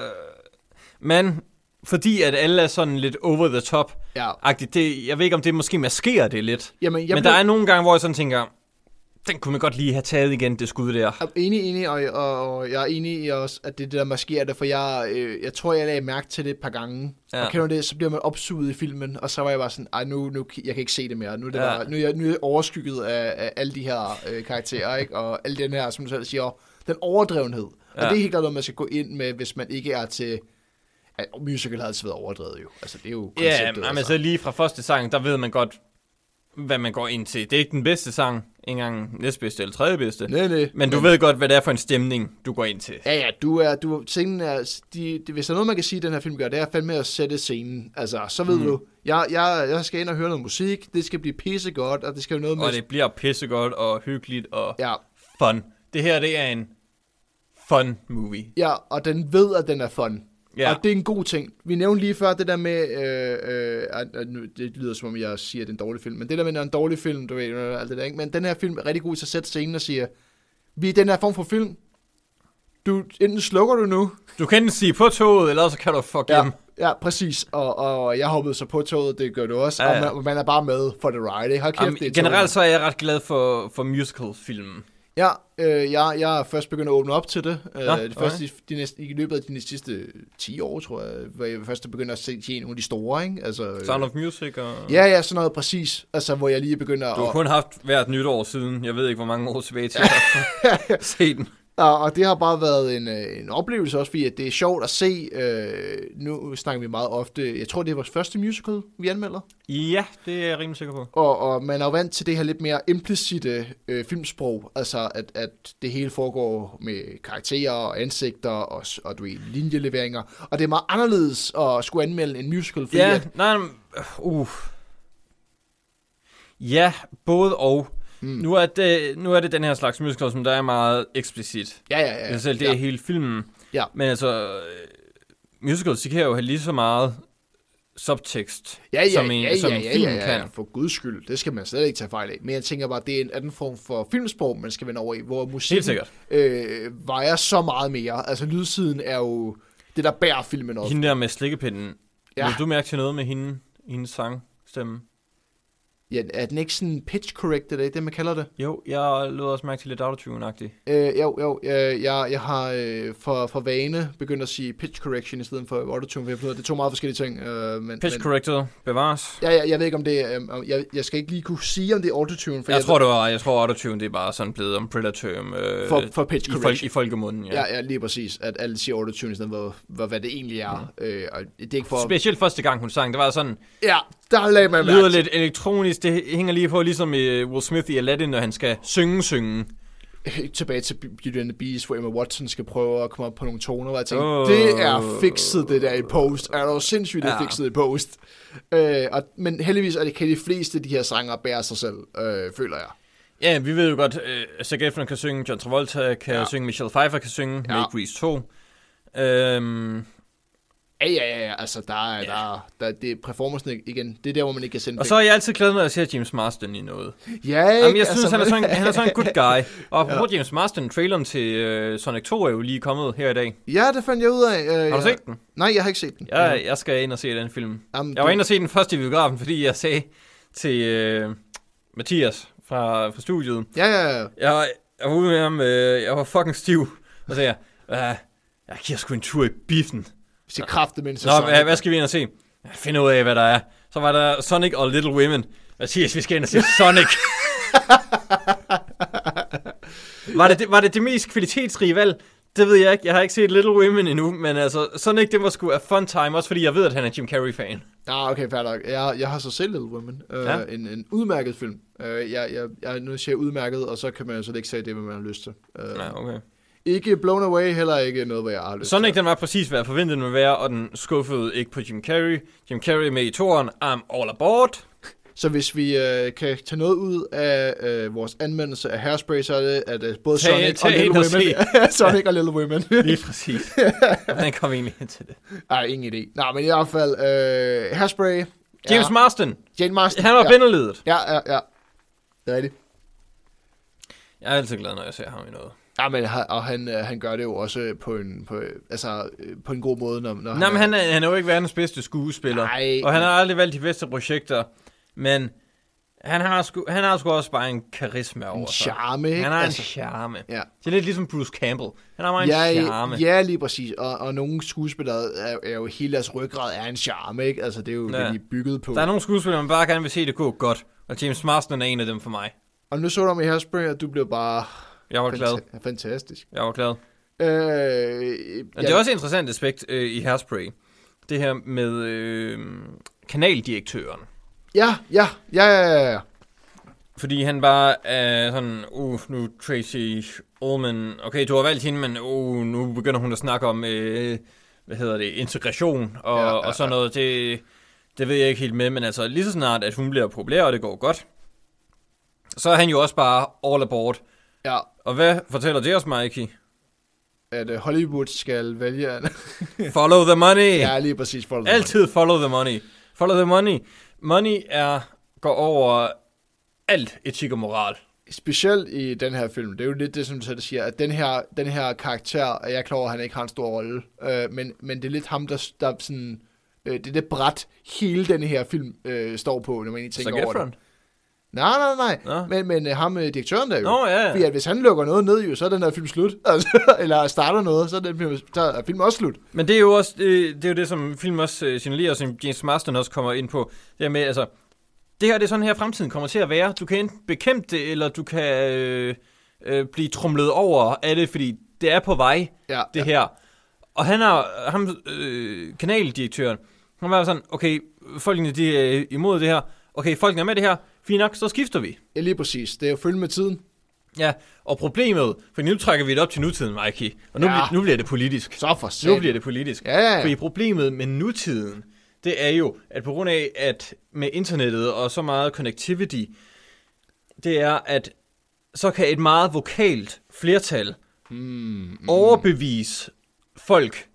Men fordi at alle er sådan lidt over the top
Ja.
agtigt, det, jeg ved ikke, om det måske maskerer det lidt.
Jamen, jeg
Men
blev,
der er nogle gange, hvor jeg sådan tænker, den kunne man godt lige have taget igen, det skud der.
Jeg er enig, enig, og, og, og jeg er enig i også, at det det, der maskerer det, for jeg, øh, jeg tror, jeg lagde mærke til det et par gange. Ja. Og kender det, så bliver man opsuget i filmen, og så var jeg bare sådan, ej, nu, nu jeg kan ikke se det mere. Nu er, det
Ja.
bare, nu er, jeg, nu er jeg overskygget af, af alle de her øh, karakterer, ikke? og alle den her, som du selv siger, den overdrevenhed. Ja. Og det er helt klart noget, man skal gå ind med, hvis man ikke er til... Ja, musical har altid været overdrevet jo. Altså, det er jo
Ja,
konceptet.
men altså lige fra første sang, der ved man godt, hvad man går ind til. Det er ikke den bedste sang, ikke engang næstbedste eller tredje bedste.
Nej, nej.
Men du ved godt, hvad det er for en stemning, du går ind til.
Ja, ja, du er, du, scenen er, de, de, hvis der er noget, man kan sige, den her film gør, det er fandme at sætte scenen. Altså, så ved mm. du, jeg, jeg, jeg skal ind og høre noget musik, det skal blive pissegodt, og det skal jo noget med...
Og det bliver pissegodt og hyggeligt og
Ja,
fun. Det her, det er en fun movie.
ja, og den ved, at den er fun.
Ja.
Og det er en god ting. Vi nævnte lige før det der med, øh, øh, nu, det lyder som om, jeg siger, at det er en dårlig film, men det der med, at det er en dårlig film, du ved, alt det der, ikke? men den her film er rigtig god til at sætte scenen og siger, vi er den her form for film, du, enten slukker du nu,
Du kan enten sige på toget, eller så kan du fuck
Ja,
hjem.
ja præcis. Og, og jeg hoppede så på toget, det gør du også.
Ja,
Ja. Og man, man er bare med for the ride. Hold kæft,
Jamen,
det er
generelt så er jeg ret glad for, for musical-filmen.
Ja, øh, jeg, jeg er først begyndt at åbne op til det. Øh,
Nå,
det første, de, næste, I løbet af de sidste 10 år, tror jeg, hvor jeg først begynder at se se nogle af de store. Ikke? Altså, øh,
Sound of Music og...
Ja, ja, sådan noget præcis. Altså, hvor jeg lige begynder
Du har
at...
kun haft hvert nytår siden, jeg ved ikke, hvor mange år tilbage til at se den.
Og, og det har bare været en, øh, en oplevelse også, fordi at det er sjovt at se. Øh, nu snakker vi meget ofte... Jeg tror, det er vores første musical, vi anmelder.
Ja, det er jeg rimelig sikker på.
Og, og man er jo vant til det her lidt mere implicite øh, filmsprog, altså at, at det hele foregår med karakterer og ansigter og, og du ved, linjeleveringer. Og det er meget anderledes at skulle anmelde en musical, fordi
Ja,
at,
nej, men, uh. Ja, både og. Mm. Nu, er det, nu er det den her slags musical, som der er meget eksplicit.
ja, ja,
Ja,
ja,
selv det
ja,
er hele filmen.
Ja.
Men altså, øh, musicals, de kan jo have lige så meget subtekst,
ja, ja,
som en,
ja,
som
ja,
en
ja,
film
ja, ja,
kan.
for guds skyld, det skal man slet ikke tage fejl af. Men jeg tænker bare, det er en anden form for filmsprog, man skal vende over i, hvor
sikkert.
øh, vejer så meget mere. Altså lydsiden er jo det, der bærer filmen op.
Hende der med slikkepinden.
Ja.
Ja. Vil du mærke til noget med hende, hendes sangstemme?
Ja, er den ikke sådan pitch corrected, det det, man kalder det?
Jo, jeg lød også mærke til lidt autotune-agtigt.
Øh, jo, jo, øh, jeg, jeg har øh, for, for vane begyndt at sige pitch correction i stedet for autotune, for jeg ved, det er to meget forskellige ting. Øh, men,
Pitch
men,
corrected, bevares.
Ja, jeg, jeg ved ikke om det øh, jeg, jeg skal ikke lige kunne sige, om det er autotune, for
Jeg,
jeg,
tror, det var, jeg tror, autotune det er bare sådan blevet umbrella term øh,
for, for pitch
i, folk,
correction.
i folkemunden. Ja.
Ja, ja, lige præcis, at alle siger autotune i stedet for, for hvad det egentlig er. Mm. Øh, og det er ikke for...
Specielt første gang, hun sang, det var sådan,
Ja, der lagde man
lyder
mærke
lidt elektronisk, det hænger lige på, ligesom i Will Smith i Aladdin, når han skal synge, synge.
tilbage til Beauty and the Beast, hvor Emma Watson skal prøve at komme op på nogle toner, hvor jeg tænkte, oh. det er fikset det der i post. Er du sindssygt, det er
Ja.
fikset i post. Øh, og, men heldigvis er det kan de fleste af de her sanger bære sig selv, øh, føler jeg.
Ja, vi ved jo godt, uh, Zac Efron kan synge, John Travolta kan
Ja.
synge, Michelle Pfeiffer kan synge,
ja.
Make Grease 2. Øhm,
Ja, ja, ja, ja, altså der er, der, der, det er performancen igen, det er der, hvor man ikke kan sende
og så er jeg altid glad, når jeg ser James Marsden i noget.
Ja, ikke?
Jamen, jeg synes,
altså,
han, er sådan, han er sådan en good guy. Og apropos ja. James Marsden, traileren til uh, Sonic 2 er jo lige kommet her i dag.
Ja, det fandt jeg ud af. Øh,
Har du
jeg,
set den?
Nej, jeg har ikke set den.
Jeg, jeg skal ind og se den film.
Jamen,
Jeg var
du-
inde og se den første i biografen, fordi jeg sagde til uh, Mathias fra, fra studiet,
Ja, ja, ja.
jeg, jeg var ude med ham, øh, jeg var fucking stiv, og så sagde jeg, uh, jeg giver sgu en tur i biffen.
Vi skal kræfte med en
Nå,
sæson.
hvad, hvad skal vi ind og se? Jeg finder ud af, hvad der er. Så var der Sonic og Little Women. Mathias, vi skal ind og se Sonic. var, det, var det det mest kvalitetsrige valg? Det ved jeg ikke. Jeg har ikke set Little Women endnu, men altså, Sonic, det var sgu a fun time, også fordi jeg ved, at han er Jim Carrey-fan.
Ah, okay, fair nok. Jeg, jeg har så set Little Women. Uh,
Ja.
en, en udmærket film. Uh, jeg, jeg, jeg, nu siger jeg udmærket, og så kan man jo så ikke sige det, hvad man har lyst til. Uh,
Ja, okay.
Ikke blown away, heller ikke noget, hvad jeg har lyst
Sonic,
til.
den var præcis, hvad jeg forventede den ville være, og den skuffede ikke på Jim Carrey. Jim Carrey med i toren. I'm all aboard.
Så hvis vi uh, kan tage noget ud af uh, vores anmeldelse af Hairspray, så er det, at uh, både
Tag-
Sonic
tag
og Little
ind
Women... Sonic og Little Women.
Lige præcis. Hvordan kom vi egentlig hen til det?
Ej, ingen idé. Nej, men i hvert fald, uh, Hairspray...
James
ja.
Marsden.
Jane Marsden.
Han var
ja.
binderledet.
Ja, ja, ja. Det er rigtigt.
Jeg er altid glad, når jeg ser ham i noget.
Ja, men han- og han, øh, han gør det jo også på en, på, altså, øh, på en god måde, når, når
Nej, men han er, han er jo ikke verdens bedste skuespiller.
Nej.
Og han har aldrig valgt de bedste projekter. Men han har, sgu, han har sgu også bare en karisma over
en
sig.
charme, ikke?
Han har
altså,
en charme.
ja.
Det er lidt ligesom Bruce Campbell. Han har bare en
Ja,
charme.
ja, lige præcis. Og, og nogle skuespillere er, er jo hele deres ryggrad er en charme, ikke? Altså, det er jo
Ja.
det, de er bygget på.
Der er nogle skuespillere, man bare gerne vil se det gå godt. Og James Marsden er en af dem for mig.
Og nu så du med Hairspray, og du blev bare
Jeg var glad.
fanta- fantastisk.
Jeg var glad.
Øh,
Men det er også et interessant aspekt øh, i Hairspray. Det her med øh, kanaldirektøren.
Ja, ja, ja, ja, ja.
Fordi han bare er sådan, uh, nu Tracy Ullman, okay, du har valgt hende, men uh, nu begynder hun at snakke om, øh, hvad hedder det, integration og,
Ja,
ja,
ja,
ja, og sådan noget. Det, det ved jeg ikke helt med, men altså lige så snart, at hun bliver populær, og det går godt, så er han jo også bare all aboard.
ja.
Og hvad fortæller det os, Mikey?
At uh, Hollywood skal vælge...
Follow the money!
ja, lige præcis. For
Altid follow the money. Follow the money. Money er, går over alt etik og moral.
Specielt i den her film, det er jo lidt det, som du siger, at den her, den her karakter, er jeg er klar over, at han ikke har en stor rolle, øh, men, men det er lidt ham, der, der sådan, øh, det er det bræt, hele den her film øh, står på, når man egentlig tænker over det. Nej, nej, nej,
Nå.
men, men øh, ham, øh, direktøren der jo,
Nå, ja, ja.
fordi at hvis han lukker noget ned, jo, så er den her film slut, altså, eller starter noget, så er, den film, så er filmen også slut.
Men det er jo også det, det, er jo det som film også øh, signalerer, som James Marston også kommer ind på. Det med, altså, det her det er sådan her fremtiden kommer til at være. Du kan enten bekæmpe det, eller du kan øh, øh, blive trumlet over af det, fordi det er på vej,
Ja,
det
ja.
her. Og han er, ham, øh, kanaldirektøren, han var sådan, okay, folkene de er imod det her. Okay, folkene er med det her. Fint nok, så skifter vi.
ja, lige præcis, det er jo følge med tiden,
Ja, og problemet, for nu trækker vi det op til nutiden, Mikey. Og nu,
Ja.
nu bliver det politisk.
så for
Nu
satan.
bliver det politisk.
Ja, ja, ja.
Fordi problemet med nutiden, det er jo, at på grund af, at med internettet og så meget connectivity, det er, at så kan et meget vokalt flertal
Mm, mm.
overbevise folk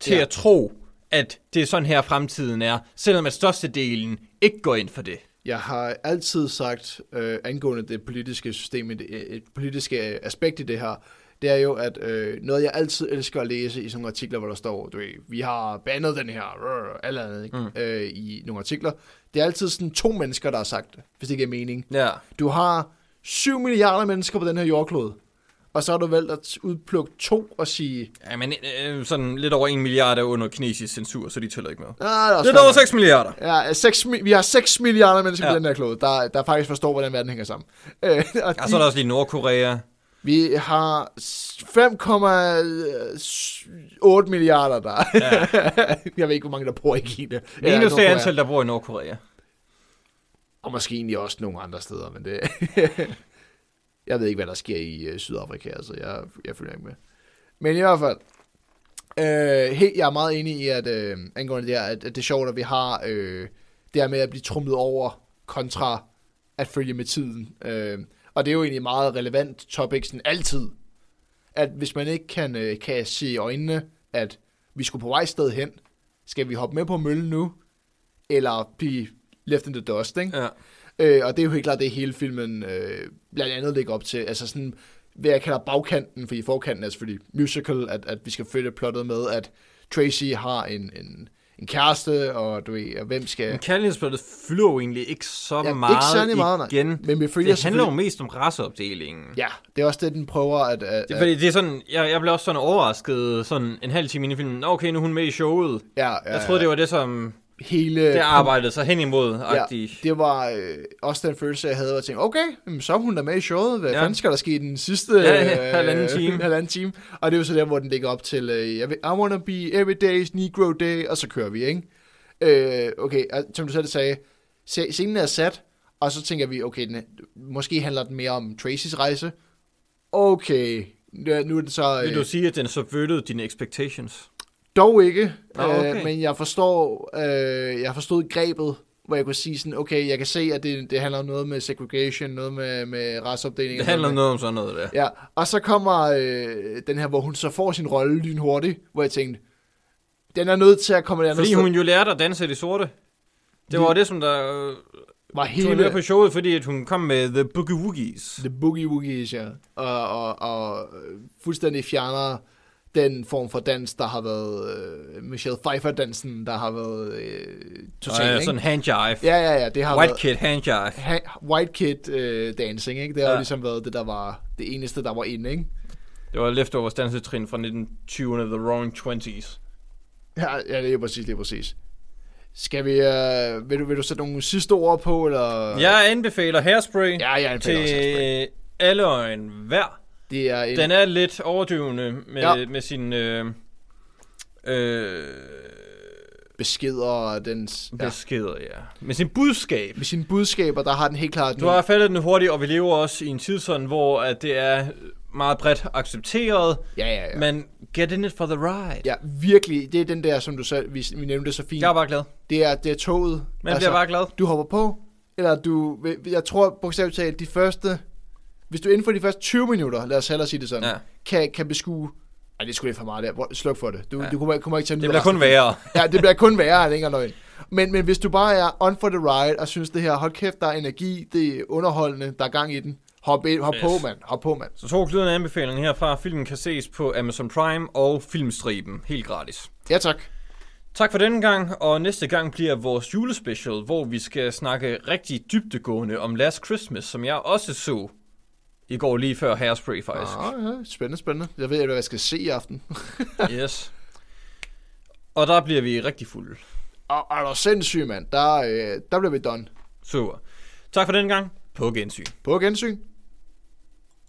til
Ja.
at tro, at det er sådan her fremtiden er, selvom at størstedelen ikke går ind for det.
Jeg har altid sagt, øh, angående det politiske system, det, et politiske aspekt i det her, det er jo, at øh, noget, jeg altid elsker at læse i sådan nogle artikler, hvor der står, du ved, vi har bandet den her, rrr, eller andet, ikke?
Mm.
Øh, i nogle artikler. Det er altid sådan to mennesker, der har sagt det, hvis det giver mening.
Ja.
Du har 7 milliarder mennesker på den her jordklode, og så har du valgt at udplukke to og sige,
ja men øh, sådan lidt over 1 milliard er under kinesisk censur, så de tæller ikke med.
ah, det er
Lidt over
fair nok."
6 milliarder.
Ja, 6, vi har 6 milliarder mennesker ja.
Ja.
på den her klode, der, der faktisk forstår, hvordan verden hænger sammen. Øh, og
Ja, så er der også lige Nordkorea.
Vi har s- 5,8 milliarder der.
Ja.
jeg ved ikke, hvor mange der bor i Kina.
Det eneste
Nordkorea.
antal, der bor i Nordkorea.
Og måske egentlig også nogle andre steder, men det... jeg ved ikke, hvad der sker i øh, Sydafrika, altså jeg, jeg følger ikke med. Men i hvert fald, øh, helt, jeg er meget enig i, at øh, angående det her, at, at det er sjovt, at vi har øh, det her med at blive trumlet over, kontra at følge med tiden. Øh, og det er jo egentlig meget relevant topic, sådan altid. At hvis man ikke kan, øh, kan se i øjnene, at vi skulle på vej sted hen, skal vi hoppe med på møllen nu, eller blive left in the dust, ikke?
Ja.
Øh, og det er jo helt klart det, hele filmen øh, blandt andet lægger op til. Altså sådan, hvad jeg kalder bagkanten, fordi forkanten er selvfølgelig musical, at, at vi skal følge plottet med, at Tracy har en, en, en kæreste, og du ved, og hvem skal...
Men kærlighedsplottet fylder jo egentlig ikke så
Ja,
ja,
ikke
meget
særlig meget, nej.
igen.
Men vi følger
det handler jo mest om raceopdelingen.
Ja, det er også det, den prøver at... at,
Det, fordi det er sådan, jeg, jeg blev også sådan overrasket sådan en halv time ind i filmen. Okay, nu er hun med i showet.
ja, ja,
Jeg troede, det var det, som
hele...
det arbejdede sig hen imod.
Ja,
Ja.
det var øh, også den følelse, jeg havde, og tænkte, okay, så er hun der med i showet. Hvad ja. Fanden skal der ske i den sidste
Ja, ja, halvanden time.
halvanden time? Og det er jo så der, hvor den ligger op til, øh, vil- I wanna be every day's Negro day, og så kører vi, ikke? Øh, okay, og som du selv sagde, scenen er sat, og så tænker vi, okay, den, måske handler den mere om Tracys rejse. Okay, nu nu er det så...
Vil
øh,
du sige, at den subverted dine expectations?
Dog ikke,
Nå, okay.
øh, men jeg forstår, øh, jeg forstod grebet, hvor jeg kunne sige sådan, okay, jeg kan se, at det, det handler om noget med segregation, noget med, med raceopdeling.
Det handler om noget om sådan noget der.
Ja, og så kommer øh, den her, hvor hun så får sin rolle lynhurtigt, hvor jeg tænkte, den er nødt til at komme andet
Fordi
sted.
hun jo lærte at danse i det sorte. Det var det, som der øh,
var
tog hende med på showet, fordi at hun kom med The Boogie Woogies.
The Boogie Woogies, ja. Og, og, og øh, fuldstændig fjerner den form for dans, der har været øh, Michelle Pfeiffer-dansen, der har været øh, totalt,
øh,
ikke?
sådan hand jive.
Ja, ja, ja, det har
White
været...
kid hand jive.
ha- white kid øh, dancing, ikke? Det har ja.
Ja.
ligesom været det, der var det eneste, der var inde, ikke?
Det var leftovers dansetrin fra 1920'erne, The Roaring Twenties.
Ja, ja, det er præcis, det er præcis. Skal vi, øh, vil, du, vil du sætte nogle sidste ord på, eller?
Jeg anbefaler Hairspray
ja, jeg anbefaler også Hairspray.
til alle og en hver.
Det er en,
Den er lidt overdrivende med,
Ja.
med sin øh, øh,
beskeder og dens... Ja.
beskeder, ja. Med sin budskab.
Med sine budskaber, der har den helt klart...
Du har faldet den hurtigt, og vi lever også i en tidszone, hvor at det er meget bredt accepteret,
Ja, ja, ja.
men get in it for the ride.
Ja, virkelig. Det er den der, som du selv, vi, vi nævnte så fint.
Jeg er bare glad.
Det er, det er toget. Altså,
Man bliver bare glad.
Du hopper på, eller du... Jeg tror bogstaveligt talt, de første... Hvis du inden for de første 20 minutter, lad os hellere sige det sådan,
Ja.
kan, kan beskue... Ej, det skulle lidt for meget der. Sluk for det. Du,
Ja.
du kommer, kommer ikke til at
Det bliver kun
af
værre.
Ja, det bliver kun værre, det er ikke engang løgn. Men, men hvis du bare er on for the ride, og synes det her, hold kæft, der er energi, det er underholdende, der er gang i den, hop, ind, hop
Yes.
på, mand, hop på, mand.
Så to glødende anbefalinger herfra. Filmen kan ses på Amazon Prime og Filmstriben. Helt gratis.
Ja, tak.
Tak for denne gang, og næste gang bliver vores julespecial, hvor vi skal snakke rigtig dybdegående om Last Christmas, som jeg også så i går lige før Hairspray faktisk.
Ah, ja, spændende, spændende. Jeg ved ikke, hvad jeg skal se i aften.
Yes. Og der bliver vi rigtig fulde.
Og er du sindssyg, mand. Der, øh, der bliver vi done.
Super. Tak for denne gang. På gensyn.
På gensyn.